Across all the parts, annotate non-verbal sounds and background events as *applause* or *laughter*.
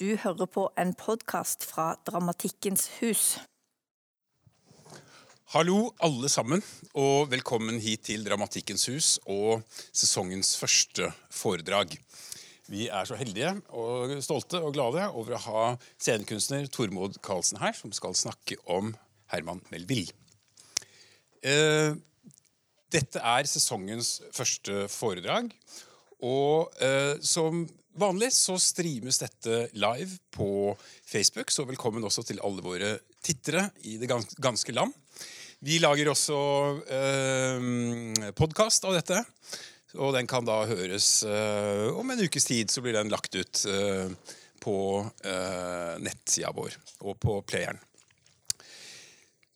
Du hører på en podkast fra Dramatikkens hus. Hallo, alle sammen, og velkommen hit til Dramatikkens hus og sesongens første foredrag. Vi er så heldige og stolte og glade over å ha scenekunstner Tormod Karlsen her, som skal snakke om Herman Melville. Eh, dette er sesongens første foredrag, og eh, som vanlig så streames dette live på Facebook, så velkommen også til alle våre tittere i det ganske land. Vi lager også eh, podkast av dette. Og den kan da høres eh, om en ukes tid. Så blir den lagt ut eh, på eh, nettsida vår og på playeren.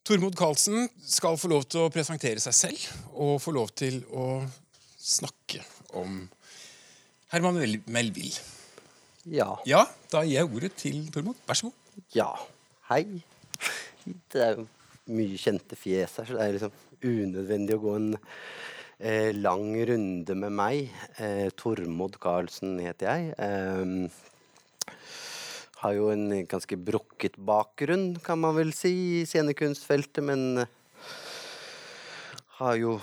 Tormod Karlsen skal få lov til å presentere seg selv og få lov til å snakke om Herman Melville. Ja. ja. Da gir jeg ordet til Tormod. Vær så god. Ja. Hei. Det er jo mye kjente fjes her, så det er liksom unødvendig å gå en eh, lang runde med meg. Eh, Tormod Karlsen heter jeg. Eh, har jo en ganske brukket bakgrunn, kan man vel si, i scenekunstfeltet, men eh, har jo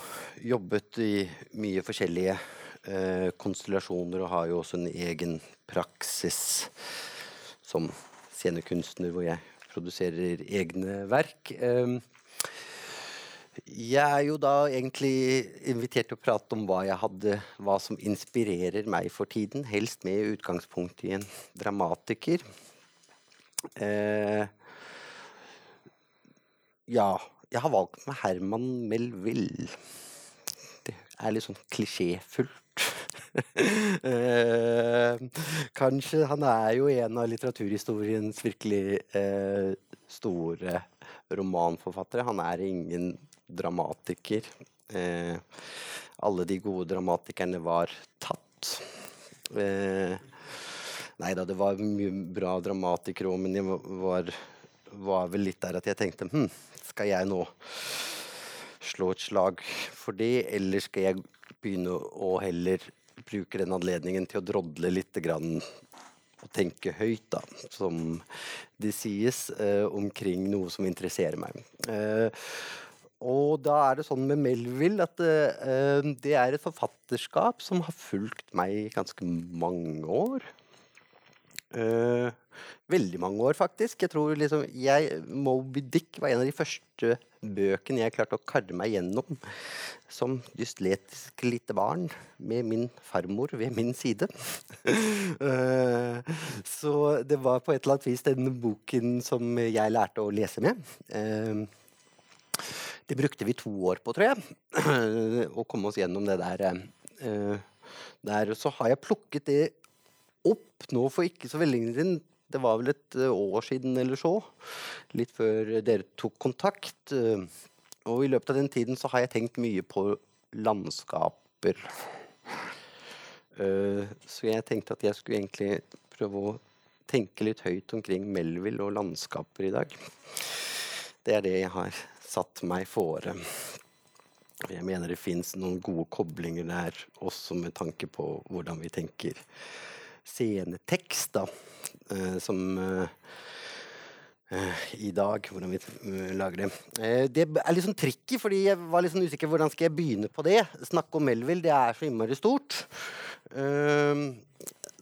jobbet i mye forskjellige eh, konstellasjoner og har jo også en egen praksis som scenekunstner hvor jeg produserer egne verk. Eh, jeg er jo da egentlig invitert til å prate om hva jeg hadde, hva som inspirerer meg for tiden. Helst med utgangspunkt i en dramatiker. Eh, ja, jeg har valgt meg Herman Melville. Er litt sånn klisjéfullt. *laughs* eh, kanskje Han er jo en av litteraturhistoriens virkelig eh, store romanforfattere. Han er ingen dramatiker. Eh, alle de gode dramatikerne var tatt. Eh, nei da, det var mye bra dramatikere òg, men jeg var, var, vel litt der at jeg tenkte hm, skal jeg nå slå et slag for det, eller skal jeg begynne å heller bruke den anledningen til å drodle litt grann og tenke høyt, da, som det sies, eh, omkring noe som interesserer meg. Eh, og da er det sånn med Melville at eh, det er et forfatterskap som har fulgt meg i ganske mange år. Uh, veldig mange år, faktisk. Jeg tror liksom jeg, Moby Dick var en av de første bøkene jeg klarte å karre meg gjennom som dysletisk lite barn med min farmor ved min side. uh, *laughs* så det var på et eller annet vis denne boken som jeg lærte å lese med. Uh, det brukte vi to år på, tror jeg, *clears throat* å komme oss gjennom det der. Eh, der. Så har jeg plukket det opp nå for ikke så veldig. Det var vel et eh, år siden eller så. Litt før dere tok kontakt. Eh, og i løpet av den tiden så har jeg tenkt mye på landskaper. Så jeg tenkte at jeg skulle egentlig prøve å tenke litt høyt omkring Melville og landskaper i dag. Det er det jeg har satt meg fore. Jeg mener det fins noen gode koblinger der, også med tanke på hvordan vi tenker scenetekst, da. Eh, som eh, eh, i dag, hvordan vi lager det. det er litt sånn tricky, fordi jeg var litt sånn usikker hvordan skal jeg begynne på det. Snakke om Melville, det er så innmari stort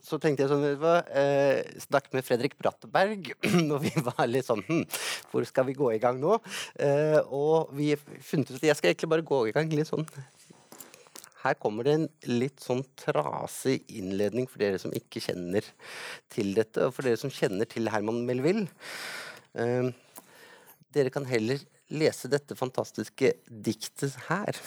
så tenkte jeg sånn eh, Snakket med Fredrik Brattberg, *clears throat* og vi var litt sånn hm, Hvor skal vi gå i gang nå? Og vi funnet ut at jeg skal egentlig bare gå i gang litt sånn her kommer det en litt sånn trasig innledning for dere som ikke kjenner til dette, og for dere som kjenner til Herman Melville. Eh, dere kan heller lese dette fantastiske diktet her.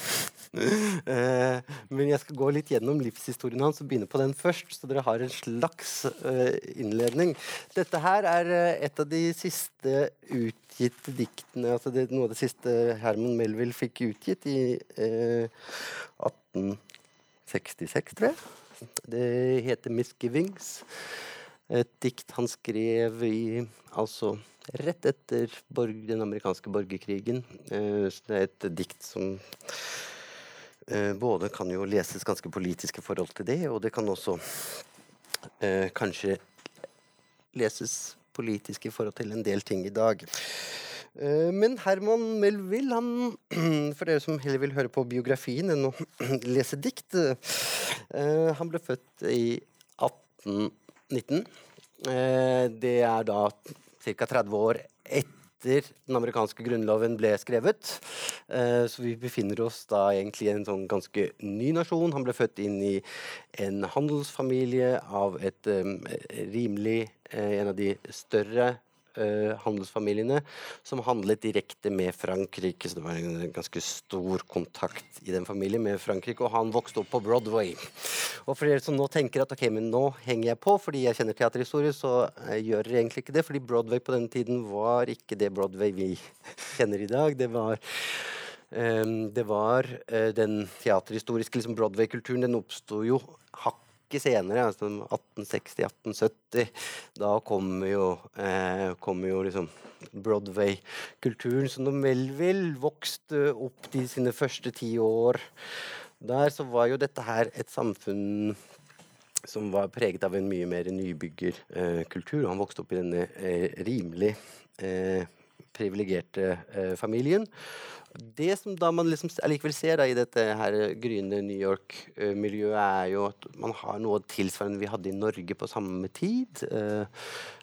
uh, *laughs* men jeg skal gå litt gjennom livshistorien hans og begynne på den først, så dere har en slags uh, innledning. Dette her er uh, et av de siste utgitte diktene, altså det, noe av det siste Herman Melville fikk utgitt i 1866, tror jeg. Det heter 'Misgivings'. Et dikt han skrev i altså rett etter den amerikanske borgerkrigen. Så det er et dikt som eh, både kan jo leses ganske politiske forhold til det, og det kan også eh, kanskje leses politisk i forhold til en del ting i dag. Eh, Men Herman Melville, han, *clears throat* for dere som heller vil høre på biografien enn å *clears throat* lese dikt eh, Han ble født i 1819. Eh, Det er da ca. 30 år etter den amerikanske grunnloven ble skrevet. Så vi befinner oss da egentlig i en sånn ganske ny nasjon. Han ble født inn i en handelsfamilie av et rimelig En av de større eh, handelsfamiliene som handlet direkte med Frankrike. Så det var en ganske stor kontakt i den familien med Frankrike. Og han vokste opp på Broadway. Og for dere som nå tenker at ok, men nå henger jeg på fordi jeg kjenner teaterhistorie, så eh, gjør dere egentlig ikke det. Fordi Broadway på den tiden var ikke det Broadway vi *laughs* kjenner i dag. Det var Ehm, det var eh, den teaterhistoriske liksom Broadway-kulturen. Den oppsto jo hakket senere, altså 1860-1870. Da kommer jo, eh, kommer jo liksom Broadway-kulturen. Så når Melville vokste opp de sine første ti år der, så var jo dette her et samfunn som var preget av en mye mer nybyggerkultur. Han vokste opp i denne eh, rimelig eh, privilegerte eh, familien. Det som da man liksom allikevel ser da i dette her gryende New York-miljøet, er jo at man har noe tilsvarende vi hadde i Norge på samme tid. Eh,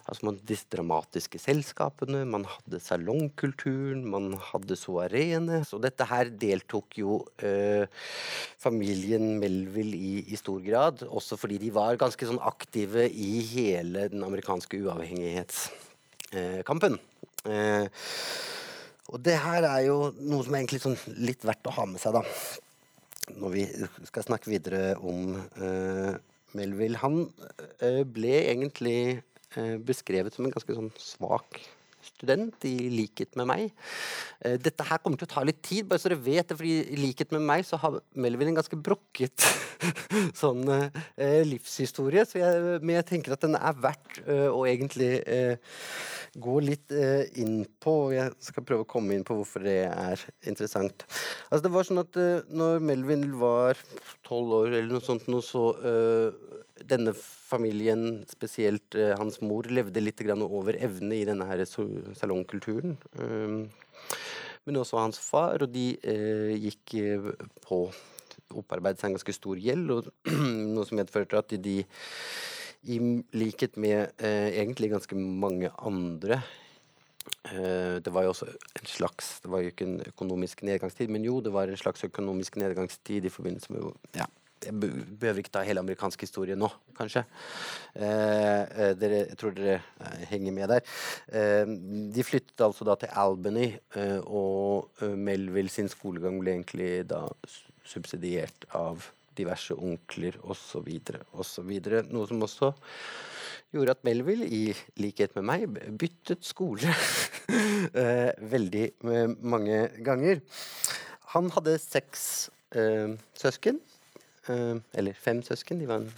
altså man disse dramatiske selskapene, man hadde salongkulturen, man hadde soareene. Så dette her deltok jo eh, familien Melville i, i stor grad, også fordi de var ganske sånn aktive i hele den amerikanske uavhengighetskampen. Eh, og det her er jo noe som er egentlig sånn litt verdt å ha med seg, da. Når vi skal snakke videre om uh, Melville. Han uh, ble egentlig uh, beskrevet som en ganske sånn svak student, i likhet med meg. Eh, dette her kommer til å ta litt tid, bare så dere vet det, fordi i likhet med meg så har Melvin en ganske brokket *laughs* sånn eh, livshistorie. Så jeg, men jeg tenker at den er verdt eh, å egentlig gå litt inn på. Jeg skal prøve å komme inn på hvorfor det er interessant. Altså det var sånn at når Melvin var tolv år eller noe sånt, nå, så uh, denne familien, spesielt uh, hans mor, levde litt over evne i denne her salongkulturen. Uh, men også hans far, og de eh, gikk på opparbeidet seg en ganske stor gjeld, og *clears throat* noe som medførte at de i likhet med egentlig ganske mange andre Det var jo også en slags Det var jo ikke en økonomisk nedgangstid, men jo, det var en slags økonomisk nedgangstid i forbindelse med ja, Jeg behøver ikke ta hele amerikansk historie nå, kanskje. Eh, eh, dere, jeg tror dere eh, henger med der. Eh, de flyttet altså da til Albany, eh, og eh, Melville sin skolegang ble egentlig da subsidiert av diverse onkler osv. osv. Noe som også gjorde at Melville, i likhet med meg, byttet skole *laughs* eh, veldig eh, mange ganger. Han hadde seks eh, søsken. Eh, eller fem søsken. De var en,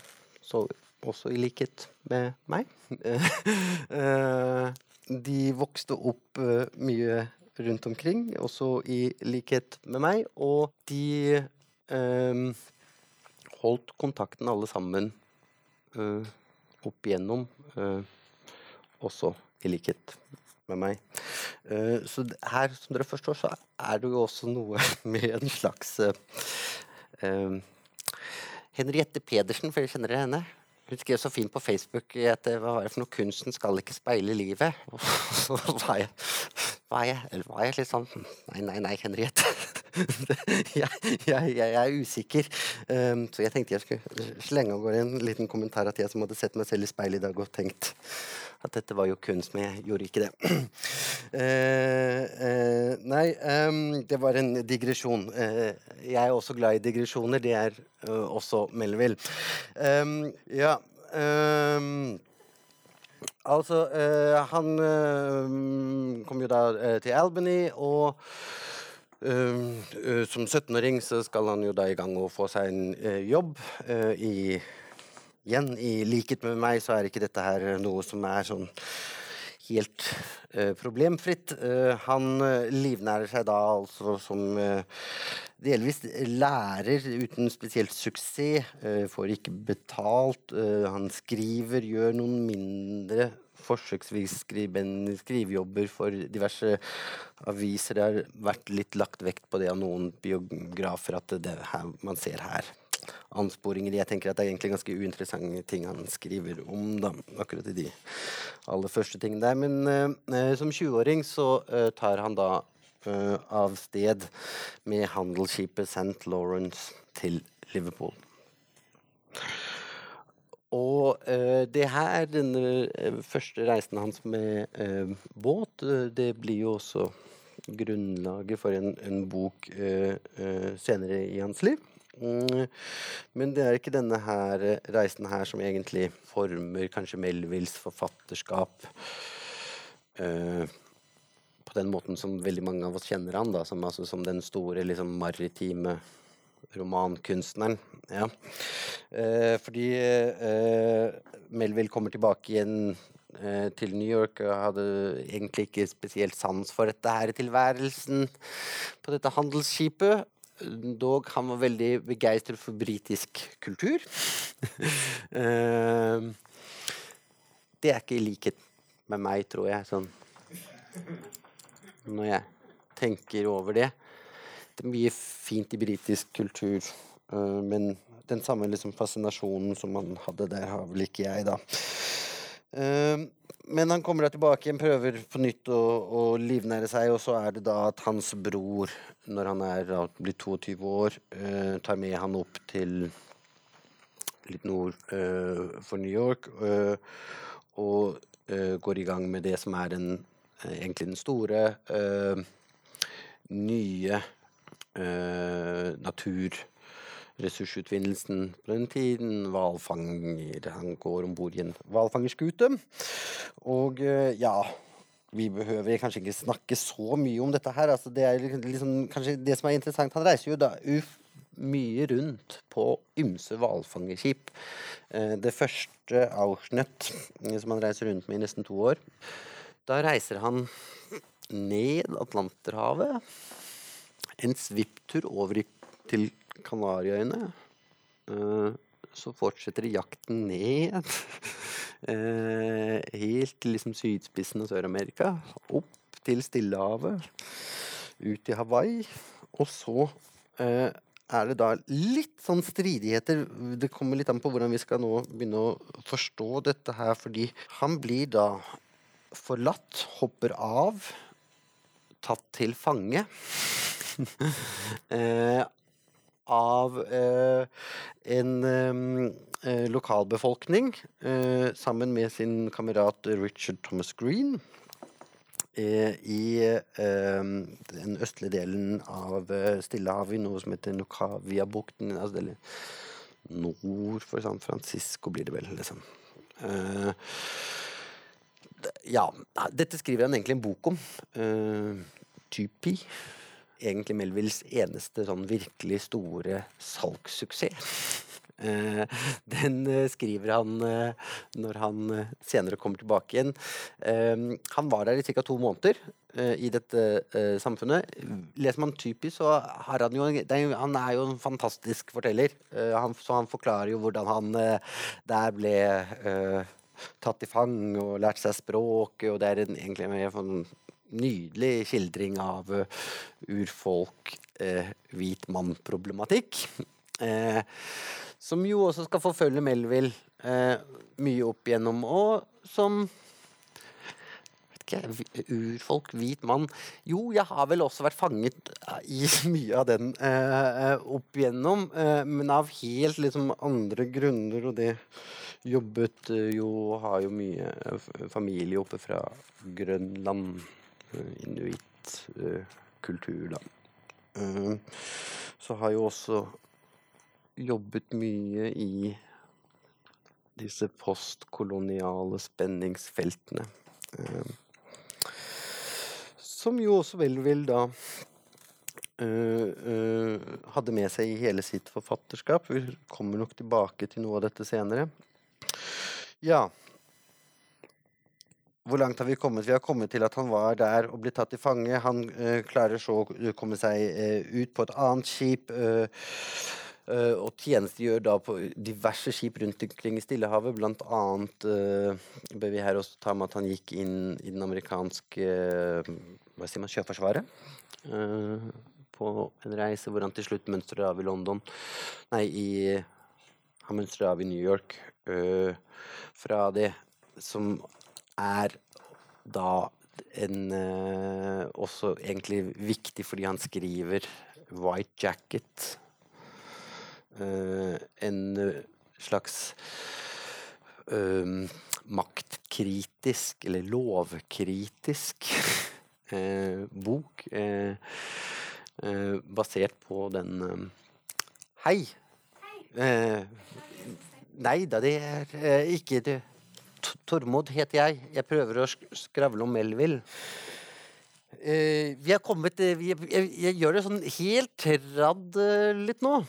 så, også i likhet med meg. *laughs* Eh, de vokste opp mye rundt omkring, også i likhet med meg. Og de holdt kontakten alle sammen opp igjennom, eh, også i likhet med meg. Eh, så her, som dere forstår, så er det jo også noe *laughs* med en slags eh, Henriette Pedersen, for jeg kjenner dere henne? Hun skrev så fint på Facebook at hva var det for noe kunsten skal ikke speile livet. Og så var jeg, var jeg, var jeg litt sånn Nei, nei, nei, Henriette. *laughs* *laughs* jeg, jeg, jeg er usikker. Um, så jeg tenkte jeg skulle slenge av gårde en liten kommentar at jeg som hadde sett meg selv i speilet i dag og tenkt at dette var jo kunst, men jeg gjorde ikke det. Uh, *clears throat* uh, nei, um, det var en digresjon. Uh, jeg er også glad i digresjoner. Det er også Melville. Um, ja Altså, han kom jo da til Albany, og som 17-åring så skal han jo da i gang å få seg en eh, jobb eh, i Igjen, i likhet med meg, så er ikke dette her noe som er sånn helt eh, problemfritt. Eh, han eh, livnærer seg da altså som eh, delvis lærer uten spesielt suksess. eh, får ikke betalt. eh, han skriver, gjør noen mindre forsøksvis skriven, skrivejobber for diverse aviser. Det har vært litt lagt vekt på det av noen biografer at det her, man ser her ansporinger. Jeg tenker at det er egentlig ganske uinteressante ting han skriver om, da, akkurat i de aller første tingene der. Men uh, som 20-åring så uh, tar han da uh, av sted med handelsskipet St. Lawrence til Liverpool. Og uh, det her, denne uh, første reisen hans med uh, båt, det blir jo også grunnlaget for en, en bok senere i hans liv. Mm, men det er ikke denne her reisen her som egentlig former kanskje Melvilles forfatterskap på den måten som veldig mange av oss kjenner han, da, som, altså, som den store liksom, maritime romankunstneren. Ja. Eh, fordi eh, Melville kommer tilbake igjen eh, til New York og hadde egentlig ikke spesielt sans for dette her tilværelsen på dette handelsskipet. Dog han var veldig begeistret for britisk kultur. *laughs* Eh, det er ikke i likhet med meg, tror jeg, sånn når jeg tenker over det. Mye fint i britisk kultur, uh, men den samme liksom fascinasjonen som man hadde der, har vel ikke jeg, da. Uh, men han kommer da tilbake igjen, prøver på nytt å, å, livnære seg, og så er det da at hans bror, når han er blitt 22 år, uh, tar med han opp til litt nord for New York, og går i gang med det som er den, egentlig den store nye eh, naturressursutvinnelsen på den tiden. Hvalfanger Han går om bord i en hvalfangerskute. Og eh, ja vi behøver kanskje ikke snakke så mye om dette her. Altså, det er liksom, kanskje det som er interessant. Han reiser jo da mye rundt på ymse hvalfangerskip. Eh, det første Auschnett, som han reiser rundt med i nesten to år, da reiser han ned Atlanterhavet en svipptur over til Kanariøyene. Uh, så fortsetter jakten ned. uh, *laughs* helt til liksom sydspissen av Sør-Amerika. Opp til Stillehavet. Ut til Hawaii. Og så uh, er det da litt sånn stridigheter. Det kommer litt an på hvordan vi skal nå begynne å forstå dette her, fordi han blir da forlatt, hopper av, tatt til fange. *laughs* eh, av eh, en eh, lokalbefolkning eh, sammen med sin kamerat Richard Thomas Green eh, i eh, den østlige delen av Stillehavet, noe som heter Nukavia-bukten. Altså nord for San Francisco, blir det vel, liksom. ja, dette skriver han egentlig en bok om. Typi egentlig Melvilles eneste sånn virkelig store salgssuksess. Uh, *laughs* den uh, skriver han uh, når han senere kommer tilbake igjen. han var der i ca. to måneder i dette samfunnet. Leser man typisk, så har han jo Han er jo en fantastisk forteller. Så han forklarer jo hvordan han der ble tatt i fang og lærte seg språket, og det er en, egentlig en nydelig skildring av uh, urfolk, uh, hvit mann-problematikk. Eh, som jo også skal forfølge Melville mye opp igjennom, og som urfolk, hvit mann Jo, jeg har vel også vært fanget i *laughs* mye av den eh, opp igjennom, eh, men av helt liksom andre grunner, og det jobbet jo Har jo mye familie oppe fra Grønland inuittkultur, da. Eh, så har jeg jo også jobbet mye i disse postkoloniale spenningsfeltene. Eh, som jo også vel vil da hadde med seg i hele sitt forfatterskap. Vi kommer nok tilbake til noe av dette senere. Ja, hvor langt har vi kommet? Vi har kommet til at han var der og ble tatt til fange. Han uh, klarer så å komme seg uh, ut på et annet skip. Eh, og tjenestegjør da på diverse skip rundt omkring i Stillehavet. Blant annet bør vi her også ta med at han gikk inn i den amerikanske hva sier man, sjøforsvaret. På en reise hvor han til slutt mønstrer av i London. Nei, i, han mønstrer av i New York. fra det som er da en også egentlig viktig fordi han skriver White Jacket Eh, en eh, slags um, maktkritisk, eller lovkritisk, *laughs* bok. Basert på den um, Hei! nei da, det er ikke det. Tormod heter jeg. Jeg prøver å skravle om Melville. Uh, vi har kommet uh, vi, jeg, jeg, gjør det sånn helt radd uh, litt nå.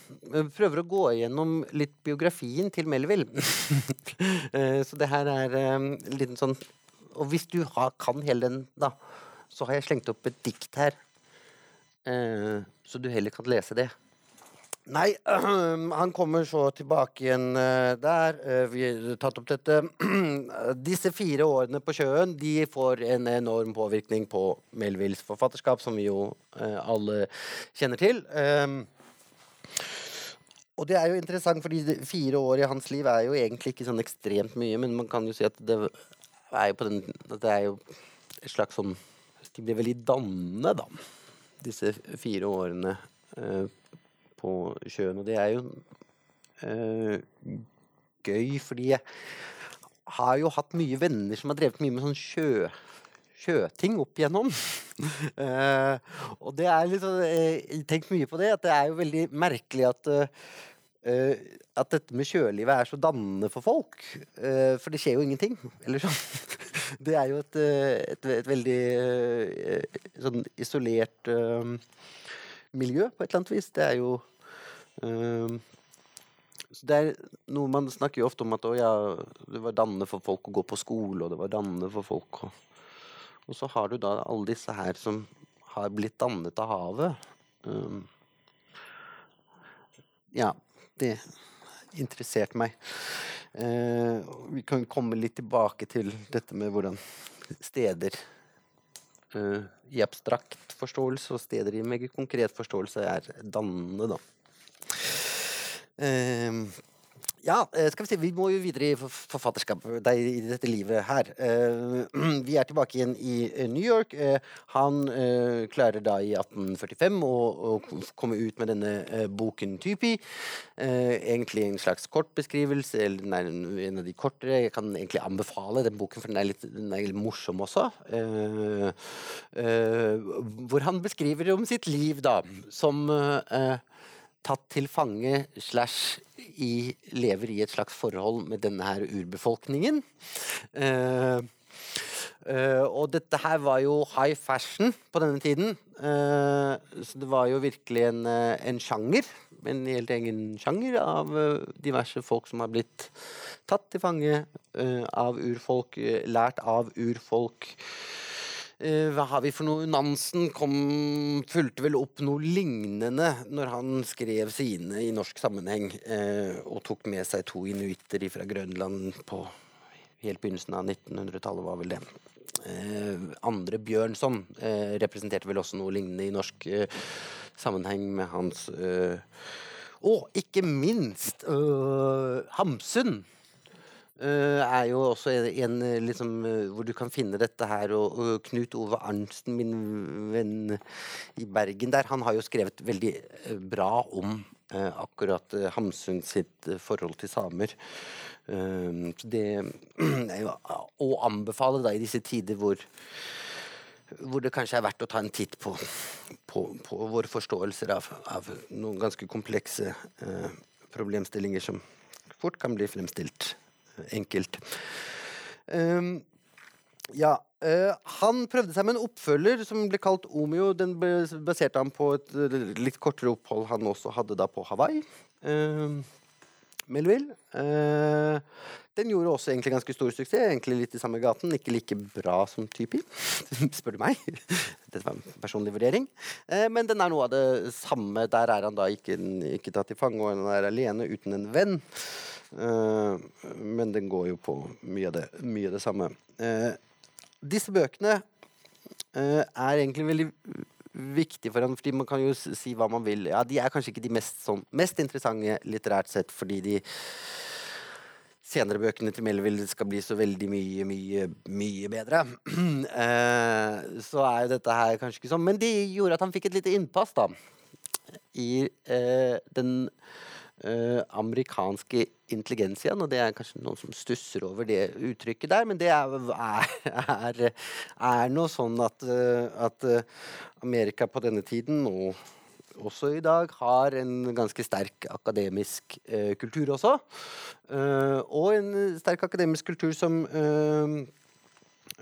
prøver å gå igjennom litt biografien til Melville. *laughs* så det her er en liten sånn Og hvis du har, kan hele den, da, så har jeg slengt opp et dikt her. så du heller kan lese det. Nei, *clears throat* han kommer så tilbake igjen øh, der. Øh, vi har tatt opp dette. *clears throat* Disse fire årene på sjøen de får en enorm påvirkning på Melvilles forfatterskap, som vi jo øh, alle kjenner til. Ehm, og det er jo interessant, fordi fire år i hans liv er jo egentlig ikke sånn ekstremt mye, men man kan jo si at det er jo den Det er jo et slags sånn De blir veldig dannende, da, disse fire årene. På sjøen. Og det er jo øh, gøy, fordi jeg har jo hatt mye venner som har drevet mye med sånn sjø, sjøting opp igjennom. uh, *laughs* og det er litt sånn Jeg har tenkt mye på det, at det er jo veldig merkelig at uh, at dette med sjølivet er så dannende for folk. Uh, for det skjer jo ingenting. Eller sånn. *laughs* Det er jo et, et, et veldig sånn isolert miljø, på et eller annet vis. Det er jo det er noe Man snakker jo ofte om at ja, det var dannende for folk å gå på skole, og det var dannende for folk å Og så har du da alle disse her som har blitt dannet av havet. Um, ja, det interesserte meg. Uh, vi kan komme litt tilbake til dette med hvordan steder uh, i abstrakt forståelse og steder i meget konkret forståelse er dannende, da. Ja, eh, skal vi se, vi må jo videre i forfatterskap i dette livet her. Uh, *clears throat* vi er tilbake igjen i eh, New York. Uh, han klarer da i 1845 å, å komme ut med denne boken Typi. egentlig en slags kortbeskrivelse, eller nei, en av de kortere. Jeg kan egentlig anbefale den boken, for den er litt, den er litt morsom også. hvor han beskriver om sitt liv, da, som tatt til fange slash i, lever i et slags forhold med denne her urbefolkningen. Uh, uh, og dette her var jo high fashion på denne tiden. Uh, så det var jo virkelig en, en, sjanger, en helt egen sjanger av diverse folk som har blitt tatt til fange av urfolk, lært av urfolk. Eh, hva har vi for noe? Nansen kom, fulgte vel opp noe lignende når han skrev sine i norsk sammenheng, eh, og tok med seg to inuitter fra Grønland på helt begynnelsen av 1900-tallet, var vel det. Eh, andre Bjørnson representerte vel også noe lignende i norsk sammenheng med hans Og ikke minst Hamsun! Uh, er jo også en, en liksom, uh, hvor du kan finne dette her. Og, og, Knut Ove Arntzen, min venn i Bergen der, han har jo skrevet veldig bra om akkurat Hamsun sitt forhold til samer. så det *clears throat* er jo å anbefale da i disse tider hvor hvor det kanskje er verdt å ta en titt på, på, på våre forståelser av, av, noen ganske komplekse problemstillinger som fort kan bli fremstilt enkelt. Um, ja. Uh, han prøvde seg med en oppfølger som ble kalt Omeo. Den baserte han på et litt kortere opphold han også hadde da på Hawaii. Uh, Melville. Eh, den gjorde også egentlig ganske stor suksess. Egentlig litt i samme gaten. Ikke like bra som Typi, *laughs* spør du meg. *laughs* dette var en personlig vurdering. Eh, men den er noe av det samme. Der er han da ikke, ikke tatt til fange, og han er alene uten en venn. Eh, men den går jo på mye av det, mye av det samme. Eh, disse bøkene eh, er egentlig veldig viktig for han, fordi man kan jo si hva man vil. Ja, De er kanskje ikke de mest, sånn, mest interessante litterært sett, fordi de senere bøkene til Melville skal bli så veldig mye, mye, mye bedre. *clears throat* eh, så er jo dette her kanskje ikke sånn. Men det gjorde at han fikk et lite innpass, da. I eh, den amerikanske intelligensiaen, og det er kanskje noen som stusser over det uttrykket der, men det er, er, er, nå sånn at, eh, at eh, Amerika på denne tiden, og også i dag, har en ganske sterk akademisk eh, kultur også. Eh, og en sterk akademisk kultur som eh,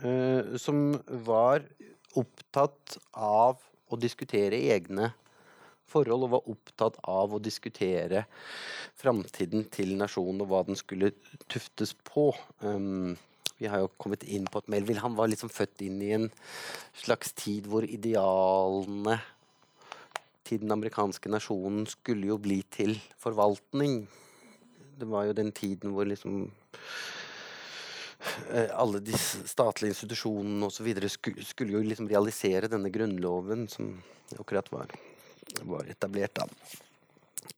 eh, som var opptatt av å diskutere egne forhold, og var opptatt av å diskutere framtiden til nasjonen og hva den skulle tuftes på. Um, vi har jo kommet inn på at Melville han var liksom født inn i en slags tid hvor idealene til den amerikanske nasjonen skulle jo bli til forvaltning. Det var jo den tiden hvor liksom eh, alle de statlige institusjonene osv. Skulle, skulle jo liksom realisere denne grunnloven som akkurat var, var etablert, da.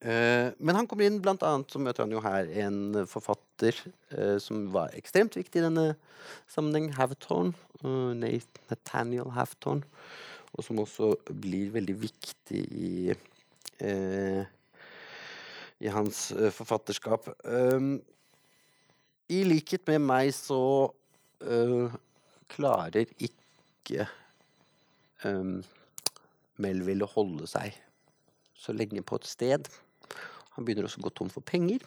Eh, men han kommer inn, blant annet så møter han jo her en forfatter eh, som var ekstremt viktig i denne sammenheng, Havthorne. eh, Nathaniel Havetorn, Og som også blir veldig viktig i i hans forfatterskap. I likhet med meg så klarer ikke um, Melville holde seg så lenge på et sted. Han begynner også å gå tom for penger.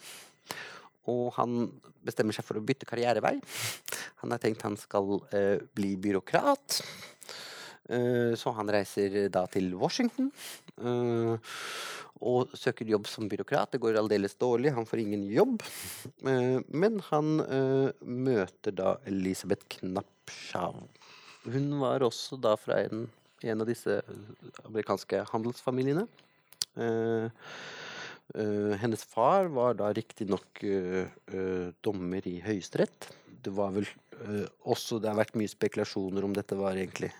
Og han bestemmer seg for å bytte karrierevei. Han har tenkt han skal eh, bli byråkrat. Eh, så han reiser da til Washington. eh, og søker jobb som byråkrat. Det går aldeles dårlig, han får ingen jobb. Eh, men han eh, møter da Elisabeth Knappschaw. Hun var også da fra en, en av disse amerikanske handelsfamiliene. Uh, uh, hennes far var da riktignok uh, dommer i Høyesterett. Det var vel eh, også Det har vært mye spekulasjoner om dette var egentlig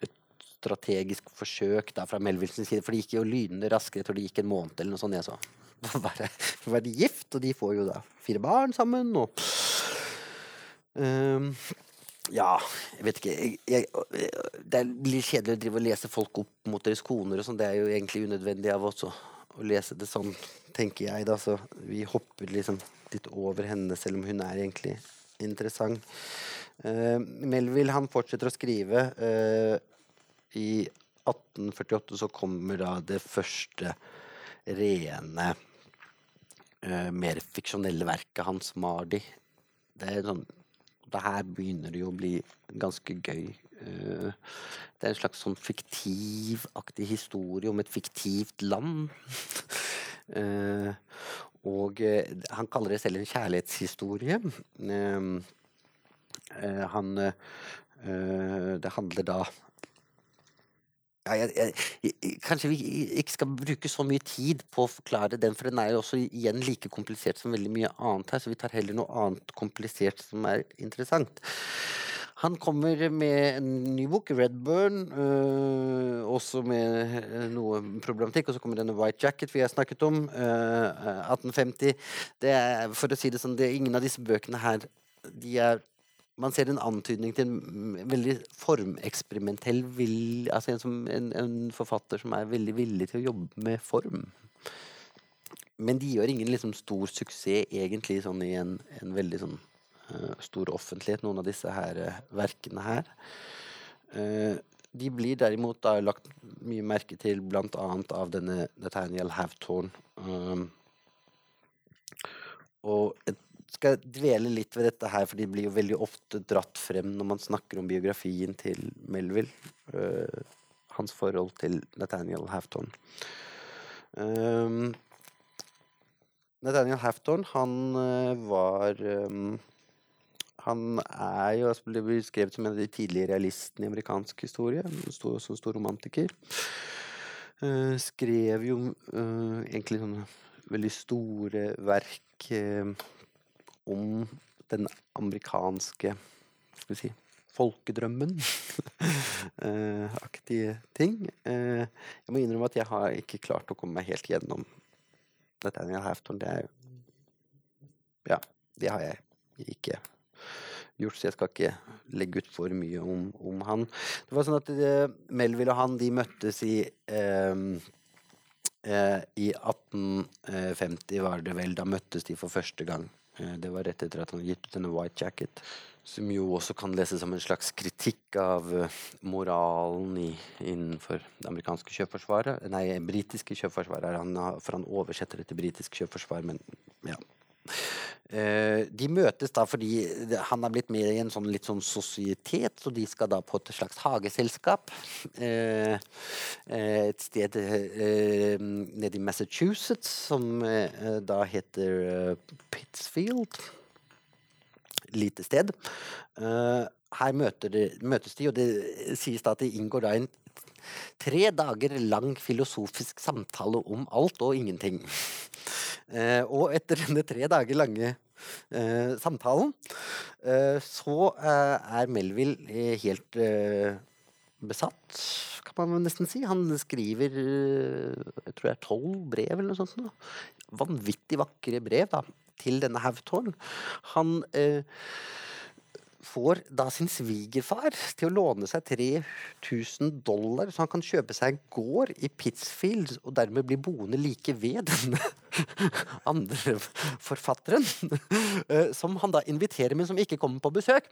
et strategisk forsøk da fra Melvilles side, for det gikk jo lynende raskere. Jeg tror det gikk en måned eller noe sånt. Jeg så. *laughs* Bare, var de gift, og de får jo da fire barn sammen, og Ehm, Ja, jeg vet ikke. Jeg, jeg, det er litt kjedelig å drive og lese folk opp mot deres koner og sånn. Det er jo egentlig unødvendig av oss å, lese det sånn, tenker jeg, da. Så vi hopper liksom litt over henne, selv om hun er egentlig interessant. Uh, Melville han fortsetter å skrive. Uh, I 1848 så kommer da det første rene uh, mer fiksjonelle verket hans, Mardi. Det er sånn det her begynner det jo å bli ganske gøy. Eh, Det er en slags sånn fiktivaktig historie om et fiktivt land. *laughs* Eh, Og eh, han kaller det selv en kjærlighetshistorie. Han Det handler da jeg, jeg, jeg, kanskje vi ikke skal bruke så mye tid på å forklare den, for den er jo også igjen like komplisert som veldig mye annet her, så vi tar heller noe annet komplisert som er interessant. Han kommer med en ny bok, 'Redburn', øh, også med øh, noe problematikk. Og så kommer denne 'White Jacket' vi har snakket om, øh, 1850. Det er, for å si det sånn, det er ingen av disse bøkene her de er man ser en antydning til en veldig formeksperimentell vil, altså en, som, en, en forfatter som er veldig villig til å jobbe med form. Men de gjør ingen liksom, stor suksess egentlig sånn i en, en veldig sånn uh, stor offentlighet, noen av disse her uh, verkene her. Uh, de blir derimot da lagt mye merke til blant annet av denne Nathaniel Havtorn. Og jeg skal dvele litt ved dette her, for de blir jo veldig ofte dratt frem når man snakker om biografien til Melville. Uh, hans forhold til Nathaniel Hafton. Um, Nathaniel Hafton, han uh, var um, han er jo altså, ble beskrevet som en av de tidlige realistene i amerikansk historie. Stor, også stor romantiker. Uh, skrev jo egentlig sånne veldig store verk om den amerikanske Skal vi si folkedrømmen. *laughs* eh, aktige ting. Eh, jeg må innrømme at jeg har ikke klart å komme meg helt gjennom Nathaniel Haftorn. Det er Ja, det har jeg ikke gjort, så jeg skal ikke legge ut for mye om, om han. Det var sånn at eh, Melville og han de møttes i eh, I 1850 var det vel. Da møttes de for første gang. Eh, det var rett etter at han gitt ut denne White Jacket. Som jo også kan leses som en slags kritikk av uh, moralen i, innenfor det amerikanske kjøpforsvaret. Nei, britiske kjøpforsvaret, Han, for han oversetter det til britisk kjøpforsvar, men ja. Uh, de møtes da fordi han har blitt med i en sånn litt sånn sosietet, så de skal da på et slags hageselskap. Uh, et sted nede i Massachusetts som da heter Pittsfield lite sted. Her møter de, møtes de, og det sies da at det inngår da en tre dager lang filosofisk samtale om alt og ingenting. Uh, *laughs* og etter denne tre dager lange uh, samtalen, så er Melville helt besatt, kan man nesten si. Han skriver jeg tror det tolv brev eller noe sånt. Vanvittig vakre brev da, til denne Hawthorne. Han eh, får da sin svigerfar til å låne seg 3000 dollar, så han kan kjøpe seg en gård i Pittsfield og dermed bli boende like ved denne *laughs* andre forfatteren. Eh, som han da inviterer, men som ikke kommer på besøk.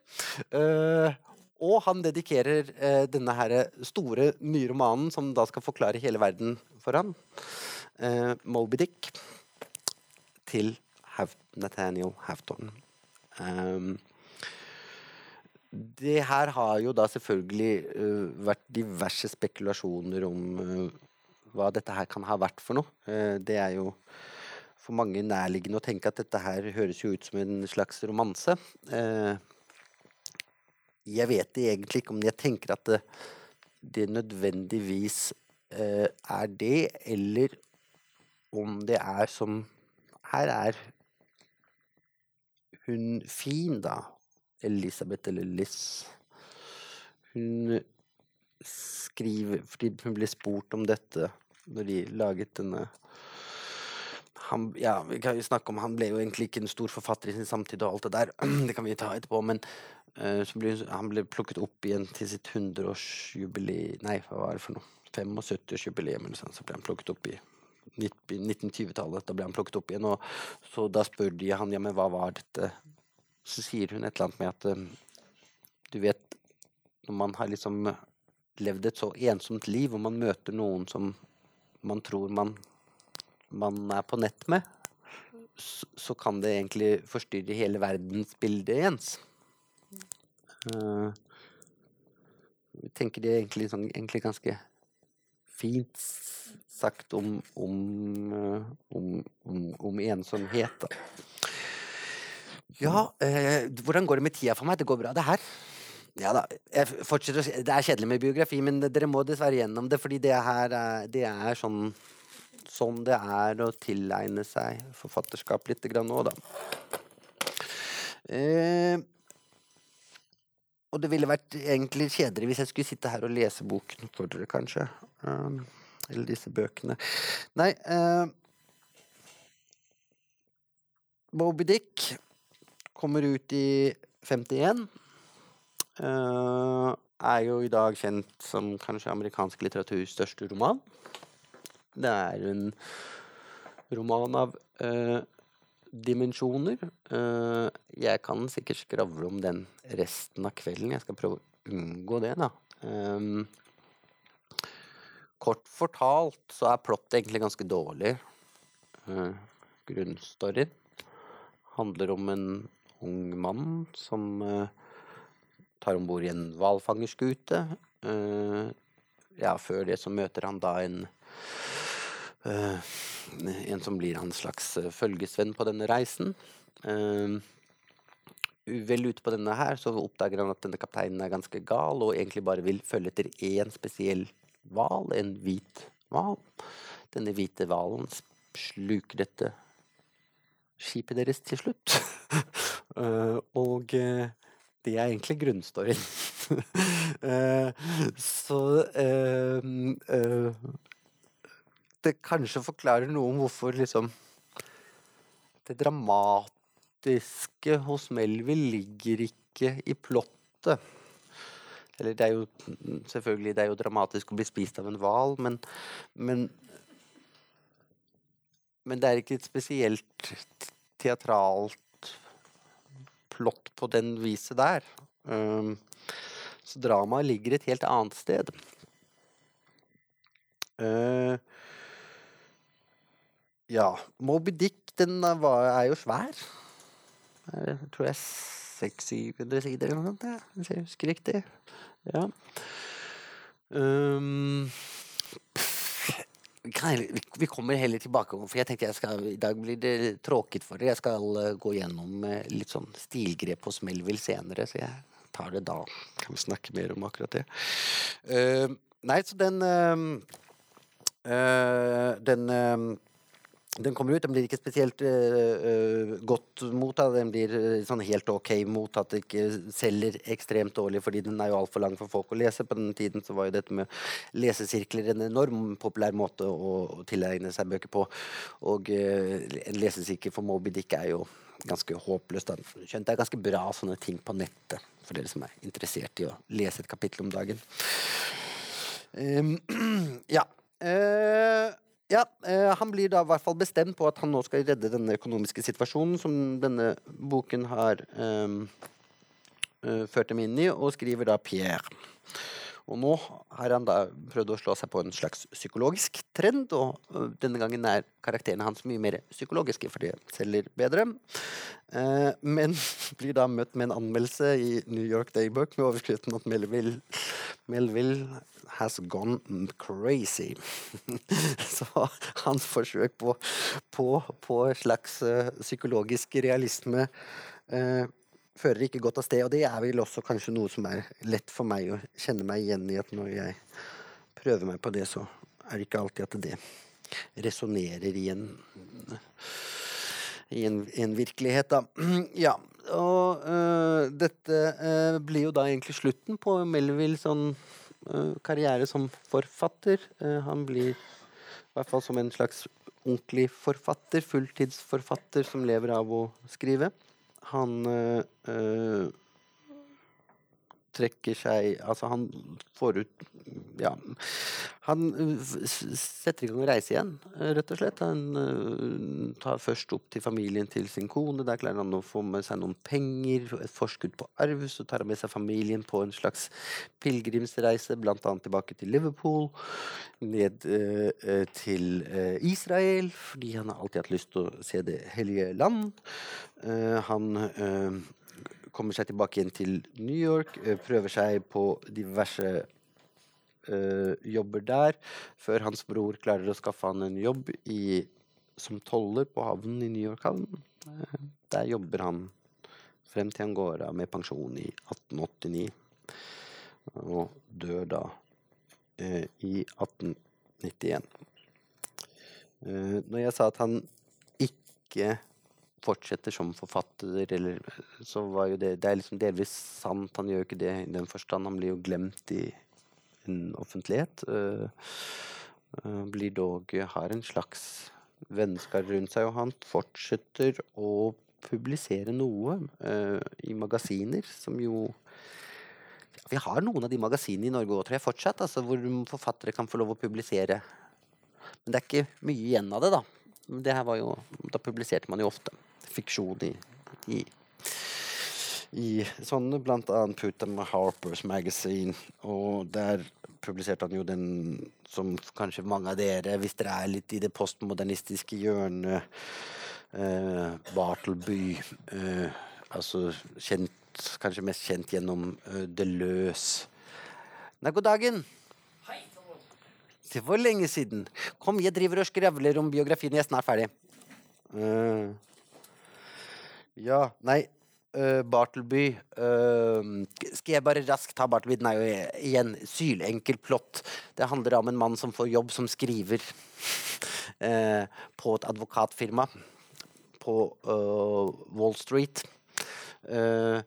Eh, og han dedikerer eh, denne her store, nye romanen, som da skal forklare hele verden for han, Moby Dick, til Nathaniel Hafton. Um, det her har jo da selvfølgelig uh, vært diverse spekulasjoner om uh, hva dette her kan ha vært for noe. Uh, det er jo for mange nærliggende å tenke at dette her høres jo ut som en slags romanse. jeg vet egentlig ikke om jeg tenker at det, det nødvendigvis er det, eller om det er som Her er hun fin, da, Elisabeth eller Liss, hun skriver Fordi hun ble spurt om dette når de laget denne han, ja, vi kan jo snakke om Han ble jo egentlig ikke en stor forfatter i sin samtid og alt det der. *clears throat* Det kan vi ta etterpå, men uh, ble, han ble plukket opp igjen til sitt 100-årsjubileum Nei, hva var det for noe? 75-årsjubileum eller sånn, så ble han plukket opp i 1920-tallet. Da ble han plukket opp igjen. Og så da spør de han ja, men hva var dette? Så sier hun et eller annet med at eh, du vet, når man har liksom levd et så ensomt liv, og man møter noen som man tror man, man er på nett med, så, så, kan det egentlig forstyrre hele verdensbildet ens. Uh, jeg tenker det er egentlig, sånn, egentlig ganske fint sagt om, om, eh, om, om ensomhet. Da. Ja, eh, hvordan går det med tida for meg? Det går bra, det her. Ja da. det er kjedelig med biografi, men dere må dessverre gjennom det, fordi det her er, det er sånn Sånn det er å tilegne seg forfatterskap lite grann nå, da. Eh, og det ville vært egentlig kjedelig hvis jeg skulle sitte her og lese boken for dere, kanskje. Um, eller disse bøkene. Nei uh, Moby Dick kommer ut i 51. Uh, eh, er jo i dag kjent som kanskje amerikansk litteraturs største roman. Det er en roman av uh, dimensjoner. Uh, jeg kan sikkert skravle om den resten av kvelden. Jeg skal prøve å unngå det, da. Um, Kort fortalt så er plottet egentlig ganske dårlig. Uh, grunnstoryen handler om en ung mann som uh, tar om bord i en hvalfangerskute. Uh, ja, før det så møter han da en uh, En som blir hans slags følgesvenn på denne reisen. vel ute på denne her, så oppdager han at denne kapteinen er ganske gal, og egentlig bare vil følge etter én spesiell hval, en hvit hval. Denne hvite hvalen sluker dette skipet deres til slutt. *laughs* Eh, og eh, det er egentlig grunnstoryen. *laughs* Eh, så det kanskje forklarer noe om hvorfor liksom Det dramatiske hos Melville ligger ikke i plottet. Eller det er jo selvfølgelig det er jo dramatisk å bli spist av en hval, men, men Men det er ikke et spesielt teatralt plott på den viset der. Um, så dramaet ligger et helt annet sted. Uh, ja, Moby Dick den var, er jo svær. Jeg tror jeg er 600-700 sider eller noe sånt, ja, hvis jeg husker riktig. Ja. Um, vi, kommer heller tilbake, for jeg tenkte jeg skal, i dag blir det tråkigt for dere. Jeg skal uh, gå gjennom uh, litt sånn stilgrep hos Melville senere, så jeg tar det da. Kan vi snakke mer om akkurat det. Uh, nei, så den Den den kommer ut, den blir ikke spesielt uh, godt mottatt. Den blir uh, sånn helt ok mottatt, ikke selger ekstremt dårlig fordi den er jo altfor lang for folk å lese. På den tiden så var jo dette med lesesirkler en enorm populær måte å, å tilegne seg bøker på. Og uh, en lesesirkel for Moby Dick er jo ganske håpløst. Skjønt det er ganske bra sånne ting på nettet for dere som er interessert i å lese et kapittel om dagen. Um, *clears throat* ja. Uh, ja, eh, Han blir da i hvert fall bestemt på at han nå skal redde denne økonomiske situasjonen som denne boken har um, ført dem inn i, og skriver da Pierre. Og nå har han da prøvd å slå seg på en slags psykologisk trend, og øh, denne gangen er karakterene hans mye mer psykologiske, for det selger bedre. Eh, men *laughs* blir da møtt med en anmeldelse i New York Daybook med overskriften at Melville, Melville has gone crazy. *laughs* Så hans forsøk på, på, på slags uh, psykologisk realisme uh, fører ikke godt av sted. Og det er vel også kanskje noe som er lett for meg å kjenne meg igjen i, at når jeg prøver meg på det, så er det ikke alltid at det resonnerer i en i en, en, virkelighet, da. *clears throat* Ja, og øh, dette øh, blir jo da egentlig slutten på Melville sånn øh, karriere som forfatter. han blir i hvert fall som en slags ordentlig forfatter, fulltidsforfatter som lever av å skrive han øh, trekker seg Altså, han får ut Ja. Han setter i gang å reise igjen, rett og slett. Han uh, tar først opp til familien til sin kone. Der klarer han å få med seg noen penger, et forskudd på arv. Så tar han med seg familien på en slags pilegrimsreise, bl.a. tilbake til Liverpool. Ned uh, til Israel, fordi han har alltid hatt lyst til å se Det hellige land. han kommer seg tilbake igjen til New York, eh, prøver seg på diverse uh, jobber der, før hans bror klarer å skaffe han en jobb i, som toller på havnen i New York havn. Uh, der jobber han frem til han går av med pensjon i 1889, og dør da uh, i 1891. når jeg sa at han ikke fortsetter som forfatter, eller så var jo det Det er liksom delvis sant. Han gjør jo ikke det i den forstand. Han blir jo glemt i en offentlighet. Uh, uh, blir dog Har en slags vennskap rundt seg, og han fortsetter å publisere noe i magasiner som jo Vi har noen av de magasinene i Norge òg, tror jeg, fortsatt, altså, hvor forfattere kan få lov å publisere. Men det er ikke mye igjen av det, da. Det her var jo, da publiserte man jo ofte fiksjon i, i, i sånne, blant annet Put them Harpers Magazine. Og der publiserte han jo den som kanskje mange av dere, hvis dere er litt i det postmodernistiske hjørnet, eh, Bartleby eh, Altså kjent, kanskje mest kjent gjennom eh, Løs. Nei, god dagen! Det var lenge siden. Kom, jeg driver og skrevler om biografien. Jeg er snart ferdig. Uh, ja, nei uh, Bartleby uh, Skal jeg bare raskt ta Bartleby? Den er jo igjen sylenkel plott. Det handler om en mann som får jobb som skriver uh, på et advokatfirma på eh, Wall Street. Eh,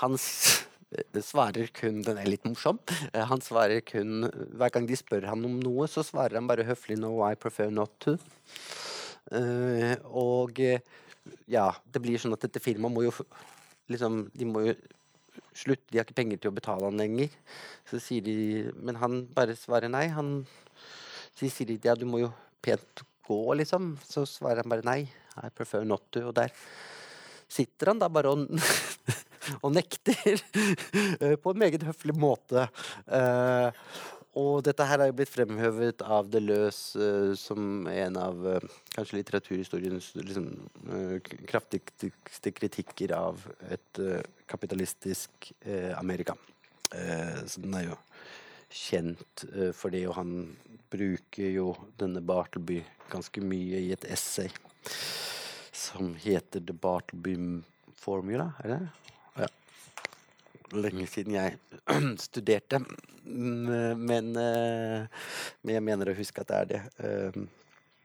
han svarer kun Den er litt morsom. Eh, han svarer kun Hver gang de spør han om noe, så svarer han bare høflig 'No, I prefer not to'. Uh, og eh, ja, det blir sånn at dette firmaet må jo liksom De må jo slutte, de har ikke penger til å betale han lenger. Så sier de Men han bare svarer nei. Han så sier de ja, du må jo pent gå, liksom. Så svarer han bare nei. I prefer not to. Og der sitter han da bare og, *laughs* og nekter. *laughs* eh, på en meget høflig måte. Eh, og dette her er blitt fremhevet av The Løs uh, som en av uh, kanskje litteraturhistoriens liksom, uh, kraftigste kritikker av et kapitalistisk Amerika. Så den er jo kjent for det, og han bruker jo denne Bartleby ganske mye i et essay som heter The Bartleby Formula, er det? Lenge siden jeg *clears throat* studerte, Mm, men, eh, men jeg mener å huske at det er det. Eh,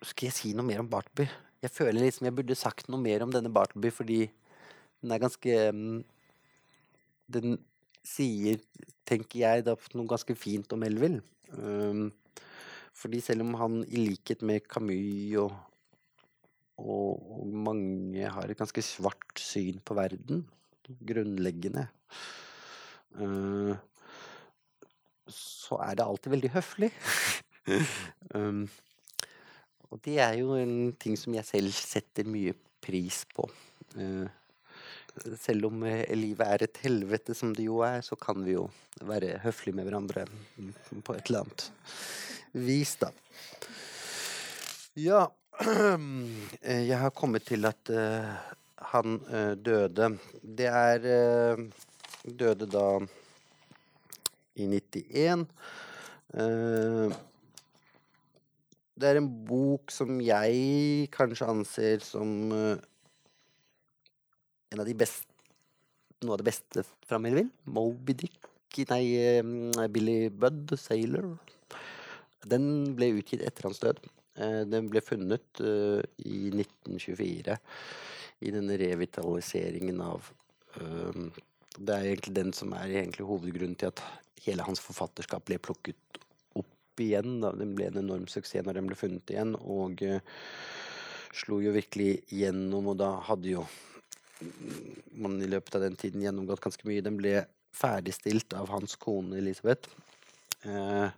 Skal jeg si noe mer om Bartleby? Jeg føler liksom jeg burde sagt noe mer om denne Bartleby, fordi den er ganske mm, Den sier, tenker jeg, da noe ganske fint om Melville. Um, fordi selv om han i likhet med Camus og, og, og mange har et ganske svart syn på verden, grunnleggende, så er det alltid veldig høflig. *laughs* um, og det er jo en ting som jeg selv setter mye pris på. Uh, selv om eh, livet er et helvete, som det jo er, så kan vi jo være høflige med hverandre på et eller annet vis, da. Ja *clears throat* eh, Jeg har kommet til at uh, han uh, døde. Det er eh, Døde da i 91. Eh, det er en bok som jeg kanskje anser som eh, en av de beste Noe av det beste fra Melvin. Moby Dick Nei, eh, Billy Budd, Sailor. Den ble utgitt etter hans død. Den ble funnet i 1924 i denne revitaliseringen av Det er egentlig den som er hovedgrunnen til at hele hans forfatterskap ble plukket opp igjen. Da. Den ble en enorm suksess når den ble funnet igjen, og uh, slo jo virkelig gjennom, og da hadde jo man i løpet av den tiden gjennomgått ganske mye. Den ble ferdigstilt av hans kone Elisabeth. Uh,